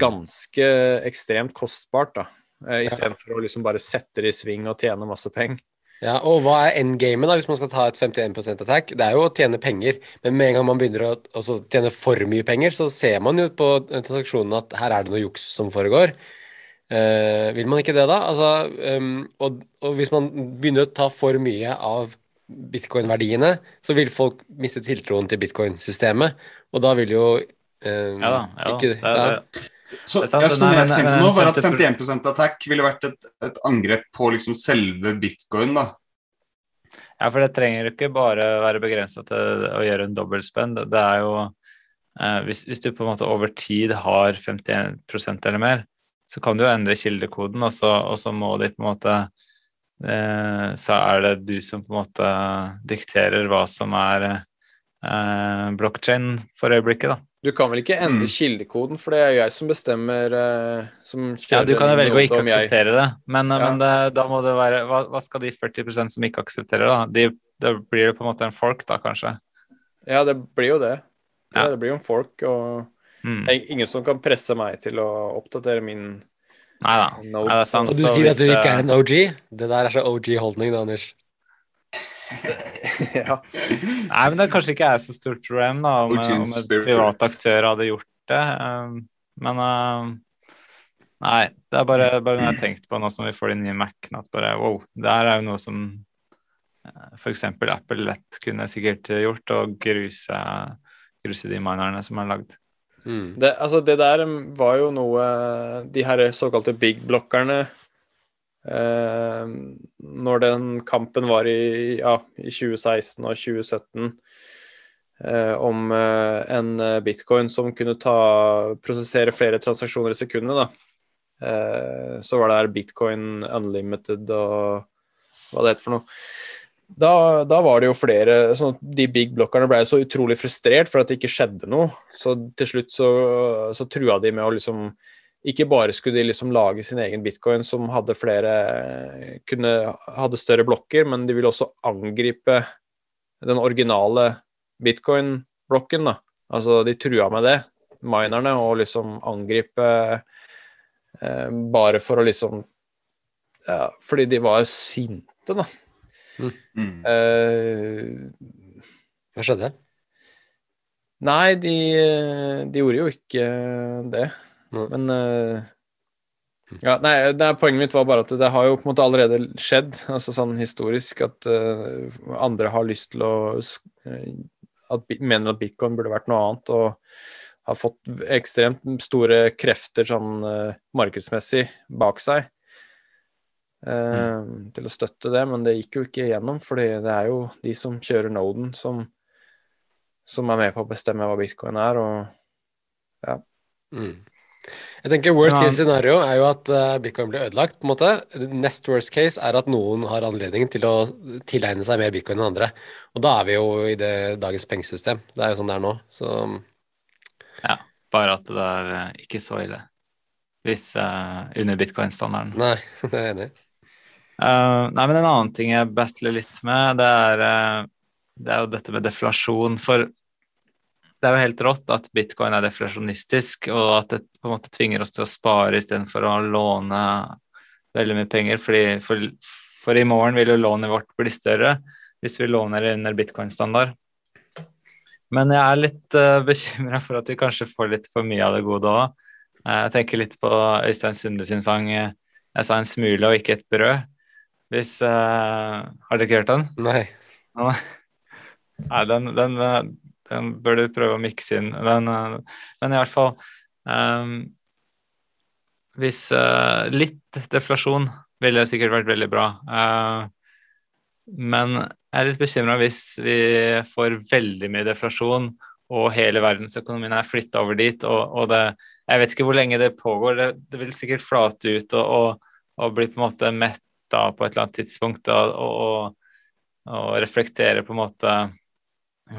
ganske ekstremt kostbart, da. Uh, Istedenfor å liksom bare sette det i sving og tjene masse penger. Ja, og hva er endgamet da, hvis man skal ta et 51% attack? Det er jo å tjene penger, men med en gang man begynner å også tjene for mye penger, så ser man jo på transaksjonen at her er det noe juks som foregår. Eh, vil man ikke det, da? Altså, um, og, og hvis man begynner å ta for mye av bitcoin-verdiene, så vil folk miste tiltroen til bitcoin-systemet, og da vil jo ehm, Ja da. Ja, da. ikke, Det er, det. Så, ja, så nei, jeg tenkte men nå, var at 51% attack ville vært et, et angrep på liksom selve bitcoin, da. Ja, for det trenger ikke bare være begrensa til å gjøre en dobbeltspenn. Det det er jo eh, hvis, hvis du på en måte over tid har 51% eller mer, så kan du jo endre kildekoden, og så, og så må de på en måte eh, Så er det du som på en måte dikterer hva som er eh, blokkjede for øyeblikket, da. Du kan vel ikke endre Mm. kildekoden, for det er jo jeg som bestemmer uh, som Ja, du kan jo velge å ikke jeg- akseptere det, men, Ja. men det, da må det være hva, hva skal de 40% som ikke aksepterer, da? De, da blir det på en måte en fork, da, kanskje? Ja, det blir jo det. Det, Ja. det blir jo en folk, og Mm. det er ingen som kan presse meg til å oppdatere min Nei da. Det sant. Og du sier at du ikke eh, er en OG? Det der er så OG-holdning, da, Anders. [laughs] ja. Nei, men det kanskje ikke er så stort problem da, om, om en privat aktør hadde gjort det. um, Men um, nei, det er bare, bare noe jeg har tenkt på nå som vi får de nye Mac-ene, at bare wow, det her er jo noe som f.eks. Apple lett kunne sikkert gjort, og gruse, gruse de minerne som er lagd. Mm. Det, altså, det der var jo noe De her såkalte big-blokkerne eh, Når den kampen var i, ja, i 2016 og 2017 eh, om eh, en eh, bitcoin som kunne ta, prosessere flere transaksjoner i sekundet, da. Eh, så var det her bitcoin unlimited og hva det heter for noe. Da, da var det jo flere sånn De big blockerne ble så utrolig frustrert for at det ikke skjedde noe. Så til slutt så, så trua de med å liksom Ikke bare skulle de liksom lage sin egen bitcoin som hadde flere kunne, hadde større blokker, men de ville også angripe den originale bitcoin-blokken. da. Altså, de trua med det, minerne, og liksom angripe eh, bare for å liksom ja, Fordi de var sinte, da. Mm. Eh, Hva skjedde? nei, de, de gjorde jo ikke det. Nei. Men uh, ja, nei, det er, Poenget mitt var bare at det har jo på en måte allerede skjedd, altså sånn historisk, at uh, andre har lyst til å eh, at, mener at bitcoin burde vært noe annet. Og, har fått ekstremt store krefter sånn uh, markedsmessig bak seg eh, til å støtte det, men det gikk jo ikke igjennom, fordi det er jo de som kjører noden, som, som er med på å bestemme hva bitcoin er, og Mm. Jeg tenker Worst case scenario er jo at eh, bitcoin blir ødelagt. på en måte. Nest worst case er at noen har anledning til å tilegne seg mer bitcoin enn andre. Og da er vi jo i det dagens pengesystem. Det er jo sånn det er nå. Så Bare at det er eh, ikke så ille. Hvis uh, under bitcoin-standarden. nei, [laughs] det er jeg enig i. Uh, nei, men en annen ting jeg battler litt med, det er, uh, det er jo dette med deflasjon. For det er jo helt rått at bitcoin er deflasjonistisk, og at det på en måte tvinger oss til å spare istedenfor å låne veldig mye penger. Fordi, for, for i morgen vil jo lånet vårt bli større hvis vi låner under bitcoin-standard. Men jeg er litt uh, bekymra for at vi kanskje får litt for mye av det gode òg. jeg tenker litt på Øystein Sunde sin sang eh, 'Jeg sa en smule og ikke et brød'. Hvis uh, Har dere ikke hørt den? Nei. Nei, den, den, eh, den bør du prøve å mikse inn. Den, eh, men i hvert fall um, Hvis uh, litt deflasjon ville sikkert vært veldig bra. Uh, men jeg er litt bekymra hvis vi får veldig mye deflasjon og hele verdensøkonomien er flytta over dit, og, og det Jeg vet ikke hvor lenge det pågår, det, det vil sikkert flate ut og, og, og bli på en måte metta på et eller annet tidspunkt og, og reflektere på en måte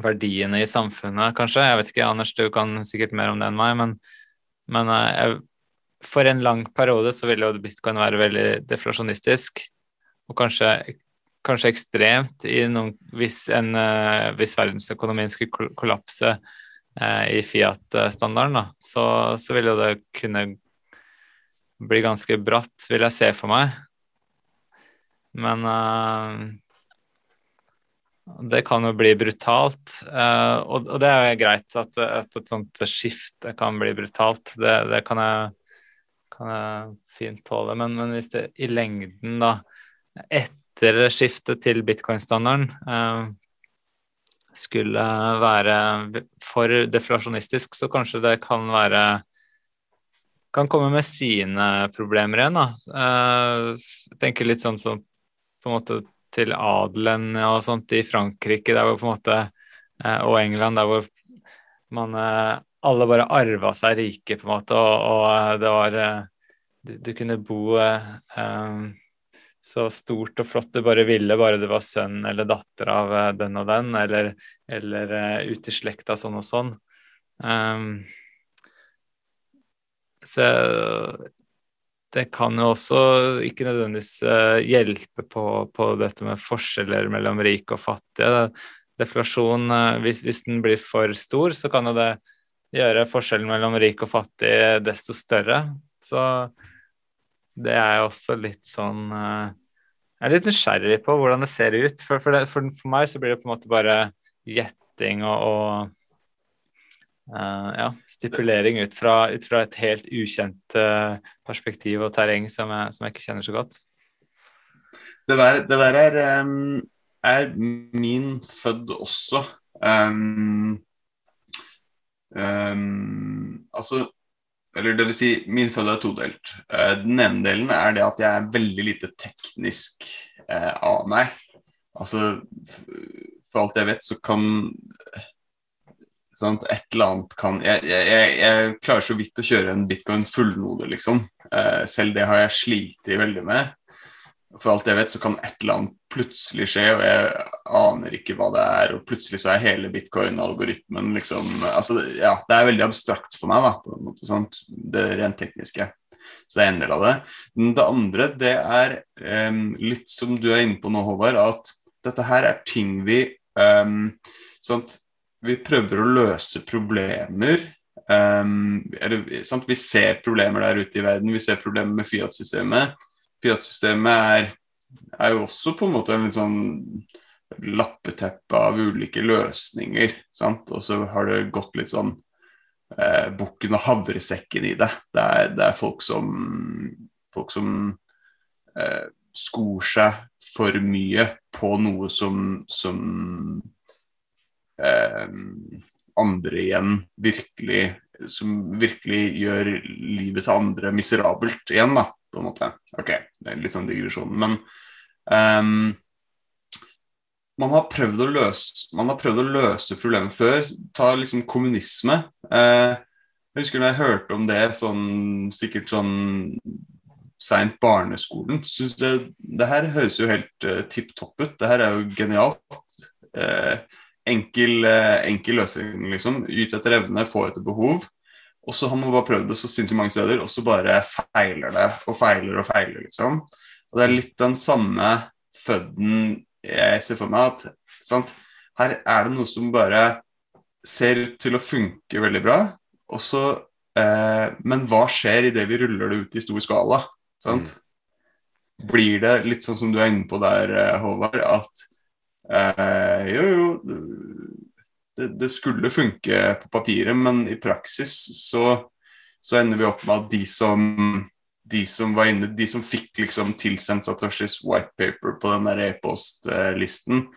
verdiene i samfunnet, kanskje. Jeg vet ikke, Anders, du kan sikkert mer om det enn meg, men, men eh, jeg, for en lang periode så ville jo bitcoin være veldig deflasjonistisk, og kanskje, kanskje ekstremt noen, hvis, en, eh, hvis verdensøkonomien skulle kollapse eh, i Fiat-standarden, da, så, så ville jo det kunne bli ganske bratt, vil jeg se for meg. Men eh, det kan jo bli brutalt, eh, og, det er jo greit at et sånt skifte kan bli brutalt. Det, det kan, jeg, kan jeg fint tåle. Men, men hvis det i lengden, da, etter skiftet til bitcoin-standarden, eh, skulle være for deflasjonistisk, så kanskje det kan være kan komme med sine problemer igjen. da. Eh, Jeg tenker litt sånn som på en måte til adelen og sånt i Frankrike, der hvor på en måte eh, og England, der hvor man eh, alle bare arva seg rike, på en måte, og, og eh, det var du, du kunne bo eh, så stort og flott du bare ville, bare du var sønn eller datter av den og den, eller, eller uh, ute i slekta sånn og sånn. Um, så det kan jo også ikke nødvendigvis eh, hjelpe på, på dette med forskjeller mellom rike og fattige. Deflasjon, eh, hvis, hvis den blir for stor, så kan jo det gjøre forskjellen mellom rik og fattig desto større. Så det er jo også litt sånn eh, Jeg er litt nysgjerrig på hvordan det ser ut. For, for, det, for, for meg så blir det på en måte bare gjetting og, og Eh, ja, stipulering ut fra, ut fra et helt ukjent uh, perspektiv og terreng som jeg, som jeg ikke kjenner så godt. Det der, det der er, um, er min fødd også. Um, um, altså Eller det vil si, min fødd er todelt. Uh, den ene delen er det at jeg er veldig lite teknisk av meg. Altså, for alt jeg vet, så kan sant, et eller annet kan jeg, jeg, jeg, klarer så vidt å kjøre en bitcoin fullnode, liksom. Eh, selv det har jeg slitt veldig med. For alt jeg vet, så kan et eller annet plutselig skje, og jeg aner ikke hva det er. Og plutselig så er hele bitcoin-algoritmen liksom altså, Ja, det er veldig abstrakt for meg, da, på en måte. sant? Det rent tekniske. Så det er en del av det. Men det andre, det er um, litt som du er inne på nå, Håvard, at dette her er ting vi um, sant? Vi prøver å løse problemer. Um, eller? Vi ser problemer der ute i verden. Vi ser problemer med Fiat-systemet. Fiat-systemet er, er jo også på en måte en litt sånn lappeteppe av ulike løsninger. Sant? Og så har det gått litt sånn eh, bukken og havresekken i det. Det er, det er folk som, folk som eh, skor seg for mye på noe som, som andre igjen virkelig som virkelig gjør livet til andre miserabelt igjen, da, på en måte. Ok, det er litt sånn digresjon, men ehm, man har prøvd å løse Man har prøvd å løse problemet før. Ta liksom kommunisme. Eh, jeg husker når jeg hørte om det sånn sikkert sånn seint barneskolen. Synes det, det her høres jo helt uh, tipp topp ut. Det her er jo genialt. Eh, enkel, eh, enkel løsning, liksom. Yte etter evne, få etter behov. Og så har man bare prøvd det så sinnssykt mange steder, og så bare feiler det og feiler og feiler, liksom. Og det er litt den samme fødden jeg ser for meg at sant? her er det noe som bare ser ut til å funke veldig bra, og så eh, Men hva skjer idet vi ruller det ut i stor skala? Sant? Blir det litt sånn som du er inne på der, eh, Håvard, at eh, jo, jo det, det, skulle funke på papiret, men i praksis så, så ender vi opp med at de som de som var inne, de som fikk liksom tilsendt Satoshis white paper på den der e-postlisten,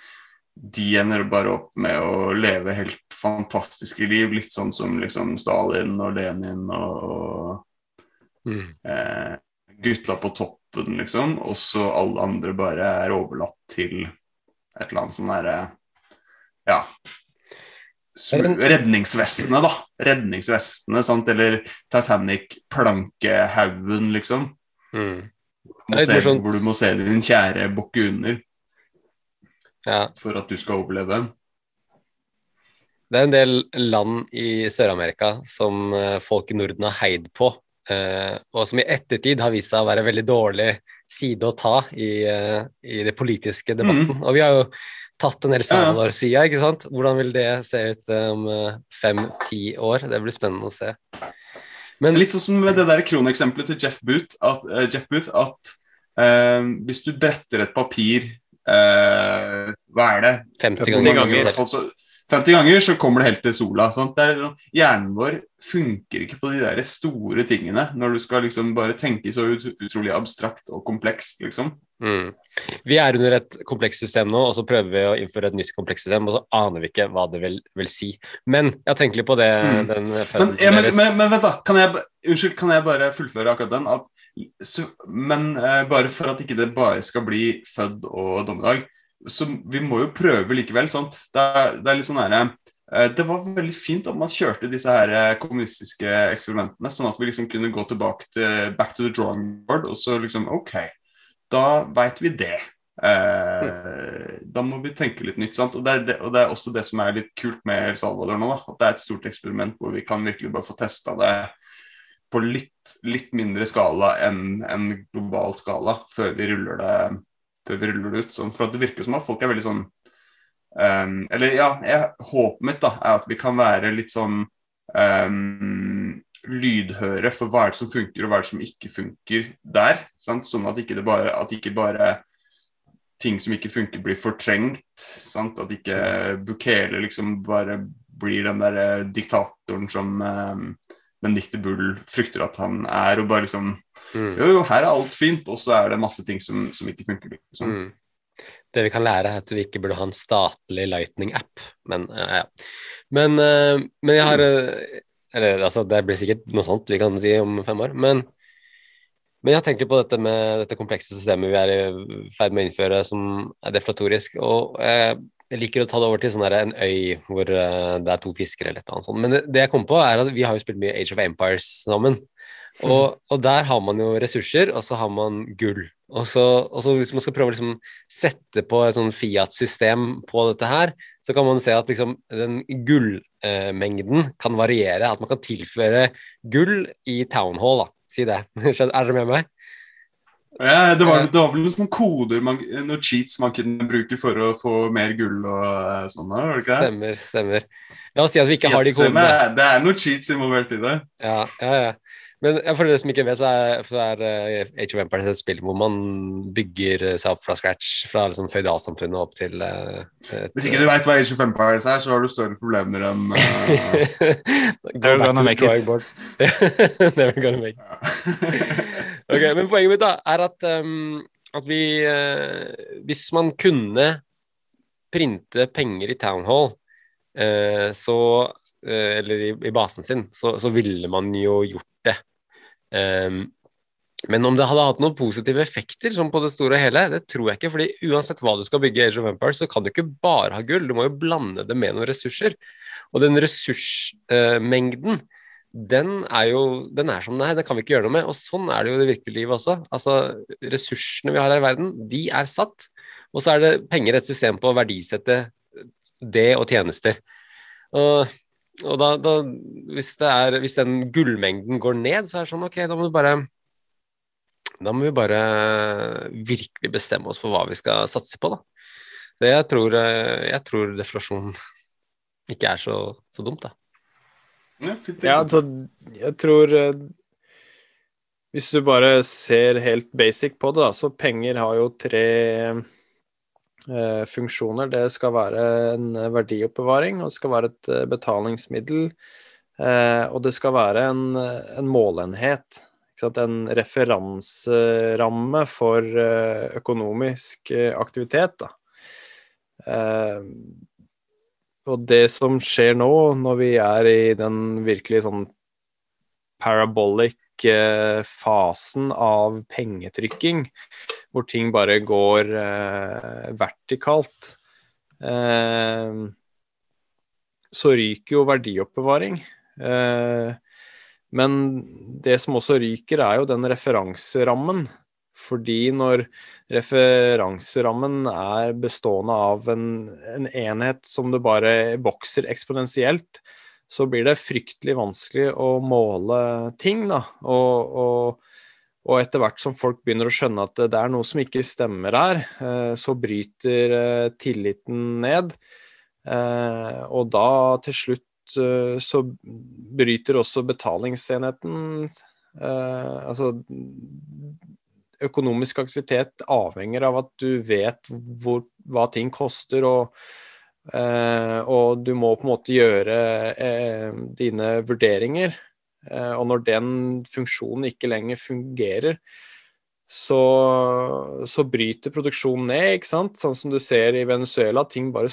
de ender bare opp med å leve helt fantastiske liv. Litt sånn som liksom Stalin og Lenin og, Mm. eh, gutta på toppen, liksom. Og så alle andre bare er overlatt til et eller annet sånn derre Ja. Redningsvestene, da. Redningsvestene, sant. Eller Titanic-plankehaugen, liksom. Mm. Se, morsomt. hvor du må se din kjære bukke under Ja. for at du skal overleve. Det er en del land i Sør-Amerika som eh, folk i Norden har heid på, eh, og som i ettertid har vist seg å være en veldig dårlig side å ta i, eh, i det politiske debatten. Og vi har jo tatt en ja. Salvador-sida, ikke sant? Hvordan vil det se ut eh, om fem-ti år? Det blir spennende å se. Men Litt sånn som med det der kroneksempelet til Jeff Booth, at, uh, Jeff Booth, at uh, hvis du bretter et papir uh, Hva er det? 50 Hvor ganger. mange- i hvert fall så- 50 ganger så kommer det helt til sola. Er, sånn- hjernen vår funker ikke på de der store tingene når du skal liksom bare tenke så ut, utrolig abstrakt og komplekst, liksom. Mm. Vi er under et komplekst system nå, og så prøver vi å innføre et nytt komplekst system, og så aner vi ikke hva det vil, vil si. Men jeg har tenkt litt på det, Mm. den Men, ja, men, men, men vent, da. Kan jeg, unnskyld, kan jeg bare fullføre akkurat den? At, så, men eh, bare for at ikke det bare skal bli fødd og dommedag, så vi må jo prøve likevel, sant? Det det er litt sånn herre eh, Det var veldig fint at man kjørte disse her eh, kommunistiske eksperimentene, sånn at vi liksom kunne gå tilbake til back to the drawing board, og så liksom OK, da veit vi det. Eh, da må vi tenke litt nytt. sant? Og det, det, og det er også det som er litt kult med El Salvador nå. da, At det er et stort eksperiment hvor vi kan virkelig bare få testa det på litt, litt mindre skala enn en global skala før vi ruller det, ruller det ut. Sånn, for det virker som at folk er veldig sånn um, Eller ja, jeg, håpet mitt da, er at vi kan være litt sånn um, lydhøre for hva er det som funker og hva er det som ikke funker der. Sant? Sånn at ikke bare, at ikke bare ting som ikke funker, blir fortrengt. Sant? At ikke Bukele liksom bare blir den der diktatoren som eh, Benedicte Bull frykter at han er, og bare liksom Mm. Jo, jo, her er alt fint, og så er det masse ting som, som ikke funker. Liksom. Mm. Det vi kan lære, er at vi ikke burde ha en statlig Lightning-app, men eh, ja. Men, eh, men jeg har eh, Eller altså, det blir sikkert noe sånt vi kan si om fem år, men men jeg tenker på dette med dette komplekse systemet vi er i ferd med å innføre, som er deflatorisk. Og eh, jeg liker å ta det over til sånn der en øy hvor eh, det er to fiskere eller et eller annet sånt. Men det, det jeg kom på, er at vi har jo spilt mye Age of Empires sammen. Og, og der har man jo ressurser, og så har man gull. Og så, og så hvis man skal prøve å liksom sette på et sånn Fiat-system på dette her, så kan man se at liksom den gullmengden kan variere. At man kan tilføre gull i Town Hall, da. Si det. [laughs] Er dere med meg? Ja, det, var, det var vel noen sånne koder, man, noen cheats man kunne bruke for å få mer gull og eh, sånn, var det ikke det? Stemmer, stemmer. La oss si at vi ikke har de kodene. er- Det er noen cheats involvert i det. Ja, ja, ja. Men for dere som ikke vet, så er, så er eh, Age of Empires et spill hvor man bygger eh, seg opp fra scratch, fra liksom føydalsamfunnet opp til et, Hvis ikke du veit hva Age of Empires er, så har du større problemer enn uh, [laughs] Go Never back gonna to the make it. drawing board. [laughs] Never gonna make it. [laughs] Ok, men poenget mitt da er at, um, at vi uh, Hvis man kunne printe penger i Town Hall uh, så uh, Eller i, i basen sin, så, så ville man jo gjort det. Um, men om det hadde hatt noen positive effekter sånn på det store og hele, det tror jeg ikke. fordi uansett hva du skal bygge i Age of Empires, så kan du ikke bare ha gull. Du må jo blande det med noen ressurser. Og den ressursmengden, den er jo den er som den er. Det kan vi ikke gjøre noe med. Og sånn er det jo i det virkelige livet også. Altså, ressursene vi har her i verden, de er satt. Og så er det penger et system på å verdisette det og tjenester. Og, og da, da hvis, er, hvis den gullmengden går ned, så er det sånn OK, da må du bare da må vi bare virkelig bestemme oss for hva vi skal satse på, da. Så jeg tror, eh, jeg tror deflasjon ikke er så, så dumt, da. Ja, altså, jeg tror eh, Hvis du bare ser helt basic på det, da, så penger har jo tre eh, funksjoner. Det skal være en verdioppbevaring, og det skal være et eh, betalingsmiddel. Eh, og det skal være en, en målenhet en referanseramme for eh, økonomisk aktivitet. Da. Eh, og det som skjer nå, når vi er i den virkelig sånn parabolic fasen av pengetrykking, hvor ting bare går vertikalt, så ryker jo verdioppbevaring. Eh, men det som også ryker, er jo den referanserammen. Fordi når referanserammen er bestående av en, en enhet som det bare vokser eksponentielt, så blir det fryktelig vanskelig å måle ting, da. Og, og, og, etter hvert som folk begynner å skjønne at det er noe som ikke stemmer her, eh, så bryter eh, tilliten ned. Eh, og da til slutt så bryter også betalingsenheten Altså økonomisk aktivitet avhenger av at du vet hvor, hva ting koster, og, eh, og, du må på en måte gjøre eh, dine vurderinger. Eh, og når den funksjonen ikke lenger fungerer, så, så, bryter produksjonen ned, ikke sant? Sånn som du ser i Venezuela, ting bare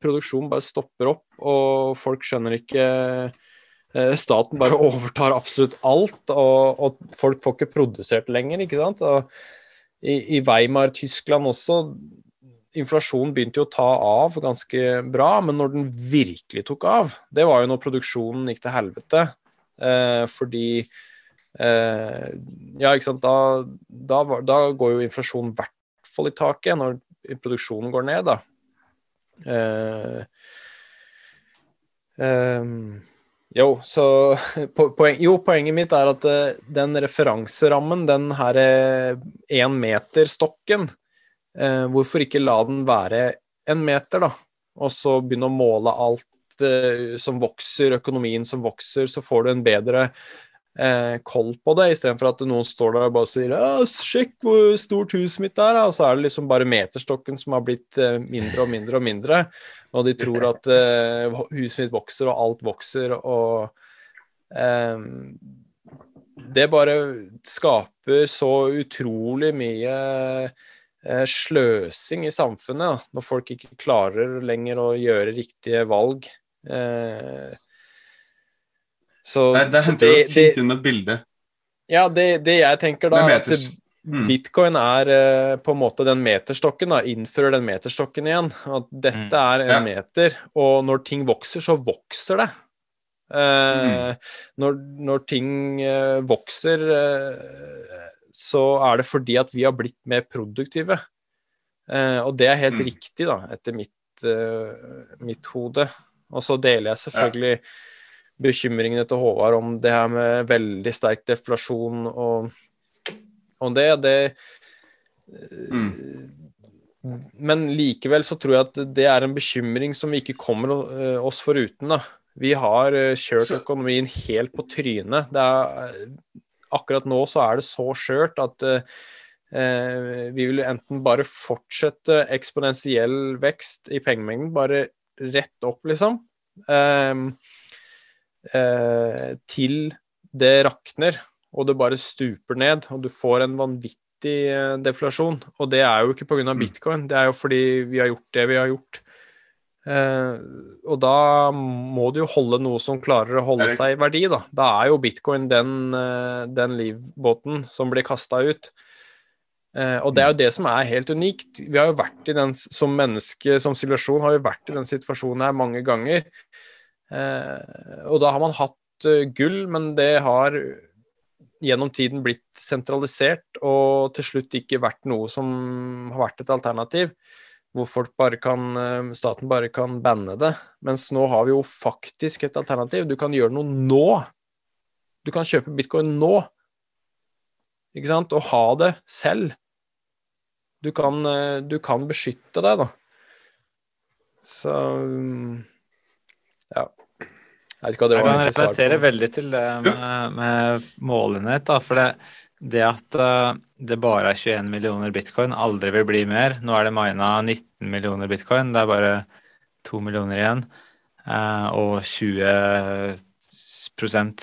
produksjonen bare stopper opp, og folk skjønner ikke Staten bare [laughs] overtar absolutt alt, og, og, folk får ikke produsert lenger, ikke sant. I, i Weimar-Tyskland også, inflasjonen begynte jo å ta av ganske bra, men når den virkelig tok av, det var jo når produksjonen gikk til helvete. Eh, fordi eh, Ja, ikke sant. Da, da, da går jo inflasjonen i hvert fall i taket, når produksjonen går ned, da. Eh, um, jo, så [laughs] poen, jo, poenget mitt er at uh, den referanserammen, den her én-meter-stokken, uh, hvorfor ikke la den være en meter, da? Og så begynne å måle alt som vokser, økonomien som vokser, så får du en bedre eh, koll på det, istedenfor at noen står der og bare sier 'sjekk hvor stort huset mitt er', og så er det liksom bare meterstokken som har blitt eh, mindre og mindre og mindre. Og de tror at eh, huset mitt vokser, og alt vokser, og eh, Det bare skaper så utrolig mye eh, sløsing i samfunnet, når folk ikke klarer lenger å gjøre riktige valg. Eh, så, Der, der henter du fint inn med et bilde. Ja, det, det jeg tenker da, er at mm. bitcoin er uh, på en måte den meterstokken. da, Innfører den meterstokken igjen. At dette mm. er en ja. meter, og når ting vokser, så vokser det. Uh, mm. når, når, ting uh, vokser, så er det fordi at vi har blitt mer produktive. og det er helt mm. riktig, da, etter mitt, mitt hode. Og så deler jeg selvfølgelig ja bekymringene til Håvard om det her med veldig sterk deflasjon og, og det. det mm. Men likevel så tror jeg at det er en bekymring som vi ikke kommer eh, oss foruten. da. Vi har eh, kjørt økonomien helt på trynet. Er, akkurat nå så er det så skjørt at eh, vi vil enten bare fortsette eksponentiell vekst i pengemengden, bare rett opp, liksom. Eh, eh, til det rakner og det bare stuper ned, og du får en vanvittig eh, deflasjon. Og det er jo ikke pga. Mm. bitcoin, det er jo fordi vi har gjort det vi har gjort Eh, og da må du jo holde noe som klarer å holde seg i verdi, da. Da er jo bitcoin den, eh, den livbåten som blir kasta ut. Eh, og det er jo det som er helt unikt. Vi har jo vært i den som menneske, som sivilisasjon, har jo vært i den situasjonen her mange ganger. Eh, og da har man hatt eh, gull, men det har gjennom tiden blitt sentralisert, og til slutt ikke vært noe som har vært et alternativ hvor folk bare kan, eh, staten bare kan banne det. Mens nå har vi jo faktisk et alternativ. Du kan gjøre noe nå. Du kan kjøpe bitcoin nå. Ikke sant? Og ha det selv. Du kan, du kan beskytte deg, da. Så mm, Ja. Jeg vet ikke hva det Jeg kan relatere veldig til det med, med målenhet. da, for det, det at eh, det bare er 21 millioner bitcoin, aldri vil bli mer. Nå er det mina 19 millioner bitcoin, det er bare 2 millioner igjen. eh, og 20%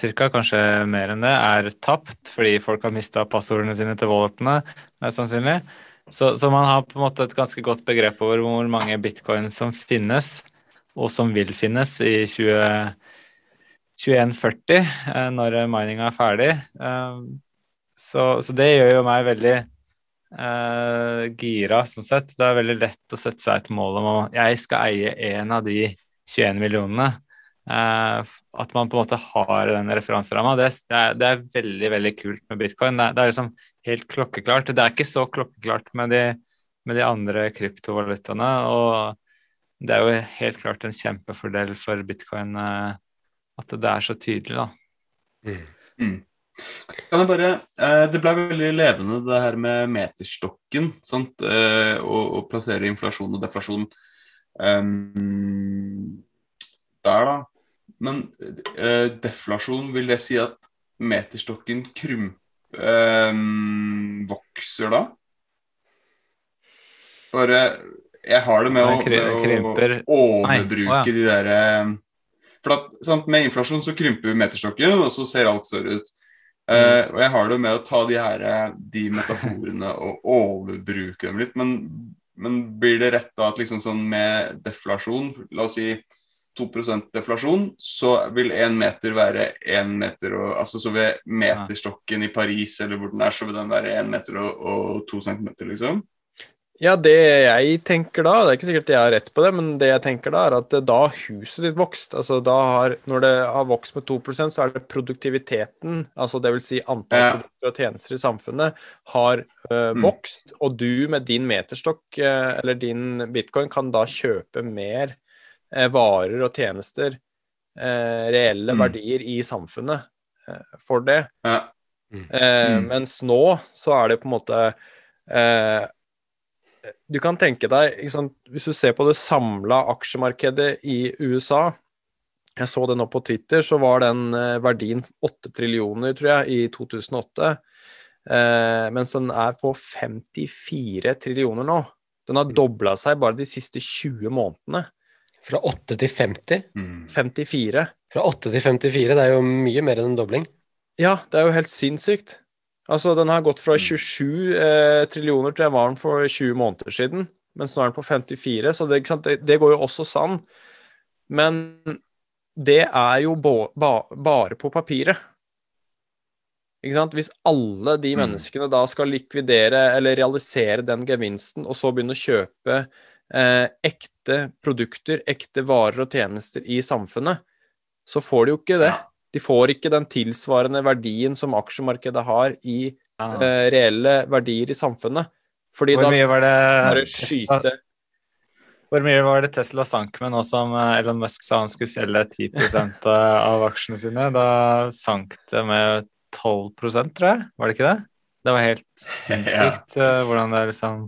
cirka, kanskje mer enn det, er tapt fordi folk har mista passordene sine til walletene, mest sannsynlig. Så, så man har på en måte et ganske godt begrep over hvor mange bitcoin som finnes, og som vil finnes i 20 2140 eh, når mininga er ferdig. Eh, så, så det gjør jo meg veldig eh, gira, sånn sett. Det er veldig lett å sette seg et mål om å jeg skal eie en av de 21 millionene. Eh, at man på en måte har den referanseramma, det, det, det er veldig veldig kult med bitcoin. Det, det er liksom helt klokkeklart. Det er ikke så klokkeklart med de, med de andre kryptovalutaene. og det er jo helt klart en kjempefordel for bitcoin eh, at det er så tydelig, da. Kan jeg bare, eh, Det ble veldig levende det her med meterstokken sant? Eh, og, og plassere inflasjon og deflasjon um, der, da. Men eh, deflasjon, vil det si at meterstokken krymper ehm, vokser da? Bare Jeg har det med å, med å overbruke Nei, å ja. de derre For at, sant, Med inflasjon så krymper meterstokken, og så ser alt større ut. Uh, og jeg har det med å ta de her eh, de metaforene og overbruke dem litt. Men, men blir det rett da at liksom sånn med deflasjon, la oss si 2% deflasjon, så vil én meter være én meter og Altså så ved meterstokken i Paris eller hvor den er, så vil den være én meter og, og to centimeter, liksom? Ja, det jeg tenker da, det er ikke sikkert jeg har rett på det, men det jeg tenker da, er at da har huset ditt vokst. Altså da har, når det har vokst med 2% så er det produktiviteten, altså det vil si antall Ja. produkter og tjenester i samfunnet, har øh, Mm. vokst. Og du med din meterstokk, øh, eller din bitcoin, kan da kjøpe mer øh, varer og tjenester, øh, reelle Mm. verdier i samfunnet øh, for det. Ja. Eh, Mm. Mens nå så er det på en måte eh, Du kan tenke deg, ikke sant, hvis du ser på det samla aksjemarkedet i USA Jeg så det nå på Twitter, så var den eh, verdien 8 trillioner, tror jeg, i 2008. Eh, mens den er på 54 trillioner nå. Den har dobla seg bare de siste 20 månedene. Fra 8 til 50. Mm. 54. Fra 8 til 54, det er jo mye mer enn en dobling. Ja, det er jo helt sinnssykt. Altså, den har gått fra 27 eh, trillioner til jeg var den for 20 måneder siden, mens nå er den på 54, så det, det, det går jo også sann. Men det er jo bo, ba, bare på papiret. Ikke sant? Hvis alle de Mm. menneskene da skal likvidere eller realisere den gevinsten, og så begynne å kjøpe eh, ekte produkter, ekte varer og tjenester i samfunnet, så får de jo ikke det. Ja. De får ikke den tilsvarende verdien som aksjemarkedet har i Ja. eh, reelle verdier i samfunnet. Fordi Hvor da mye var det Tesla, skyte hvor mye var det Tesla sank med nå som eh, Elon Musk sa han skulle selge 10% av aksjene sine? Da sank det med 12 tror jeg. Var det ikke det? Det var helt sinnssykt eh, hvordan det liksom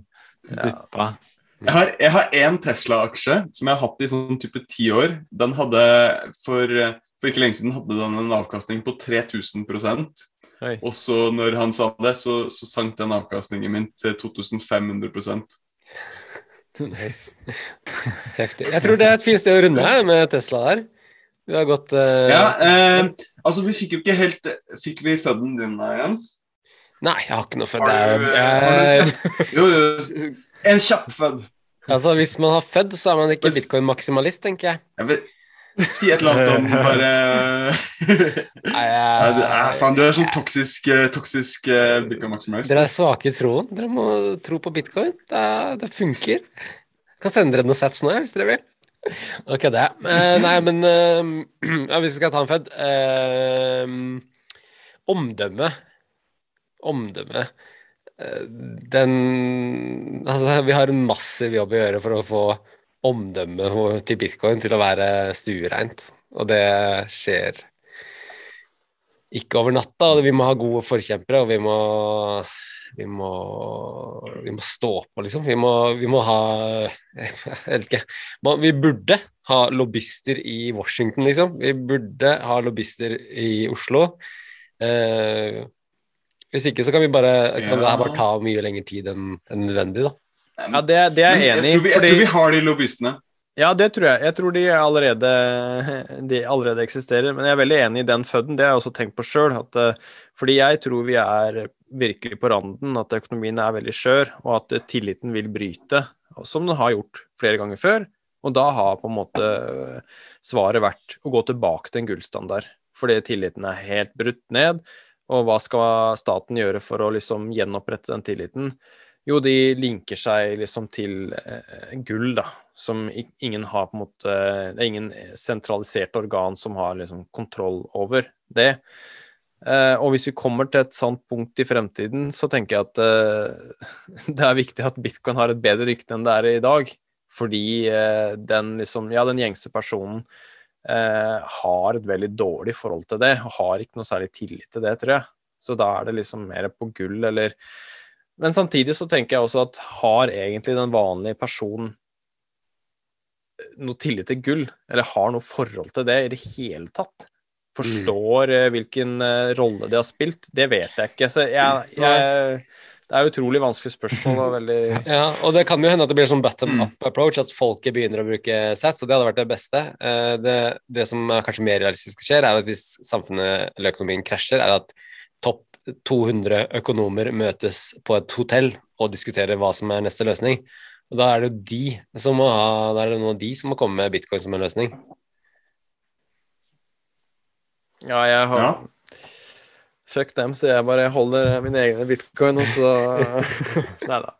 Ja. duppa. Jeg har, jeg har én Tesla-aksje som jeg har hatt i sånn type ti år. Den hadde for, for ikke lenge siden hadde den en avkastning på 3000 Oi. Og så når han sa det, så, så sank den avkastningen min til 2500% Heftig. Jeg tror det er et fint sted å runde her med Tesla her. Vi har gått uh... Ja, eh, altså vi fikk jo ikke helt Fikk vi fødden din da, Jens? Nei, jeg har ikke noe er- eh, jeg- jo, jo, en kjapp fødd. Altså, hvis man har fødd, så er man ikke bitcoin-maksimalist, tenker jeg. Jeg vet, si et eller annet om [laughs] bare Nei, faen, du er sånn toksisk, eh, toksisk eh, bitcoin-maksimalist. Dere er svake i troen. Dere må tro på bitcoin. Det, det funker. Jeg kan sende dere noen sats nå, hvis dere vil. Ok, det. Eh, nei, men eh, [clears throat] ja, Hvis vi skal ta en fed eh, Omdømme. Omdømme. Eh, den Altså, vi har en massiv jobb å gjøre for å få omdømmet til bitcoin til å være stuereint. Og det skjer ikke over natta. og Vi må ha gode forkjempere, og vi må vi må, vi må stå på, liksom. Vi må, vi må ha [laughs] Jeg vet ikke. Vi burde ha lobbyister i Washington, liksom. Vi burde ha lobbyister i Oslo. Eh, hvis ikke så kan vi bare kan det her bare ta mye lengre tid enn enn nødvendig, da. Ja, det, det er jeg enig i. vi, jeg tror vi har de lobbyistene. Ja, det tror jeg. Jeg tror de allerede, de allerede eksisterer. Men jeg er veldig enig i den fødden. Det har jeg også tenkt på sjøl. Fordi jeg tror vi er virkelig på randen, at økonomien er veldig skjør, og at eh, tilliten vil bryte, som den har gjort flere ganger før. Og da har på en måte eh, svaret vært å gå tilbake til en gullstandard. Fordi tilliten er helt brutt ned. Og hva skal staten gjøre for å liksom gjenopprette den tilliten? Jo, de linker seg liksom til eh, gull, da, som ingen har på en måte Det er ingen sentralisert organ som har liksom kontroll over det. Eh, og hvis vi kommer til et sånt punkt i fremtiden, så tenker jeg at eh, [laughs] det er viktig at bitcoin har et bedre rykte enn det er i dag. Fordi eh, den liksom Ja, den gjengse personen eh, har et veldig dårlig forhold til det, og har ikke noe særlig tillit til det, tror jeg. Så da er det liksom mer på gull, eller Men samtidig så tenker jeg også at har egentlig den vanlige personen noe tillit til gull, eller har noe forhold til det i det hele tatt? Forstår mm. hvilken eh, rolle de har spilt? Det vet jeg ikke. Så jeg, jeg Det er utrolig vanskelig spørsmål og veldig [laughs] Ja, og det kan jo hende at det blir sånn bottom up approach, at folket begynner å bruke sats, og det hadde vært det beste. Eh, Det, det som er kanskje mer realistisk skjer, er at hvis samfunnet eller økonomien krasjer, er at topp 200 økonomer møtes på et hotell og diskuterer hva som er neste løsning. Og da er det jo de som må ha, da er det noen av de som må komme med bitcoin som en løsning. Ja, jeg har Ja. Fuck dem, så jeg bare holder mine egne bitcoin, og så [laughs] Nei da.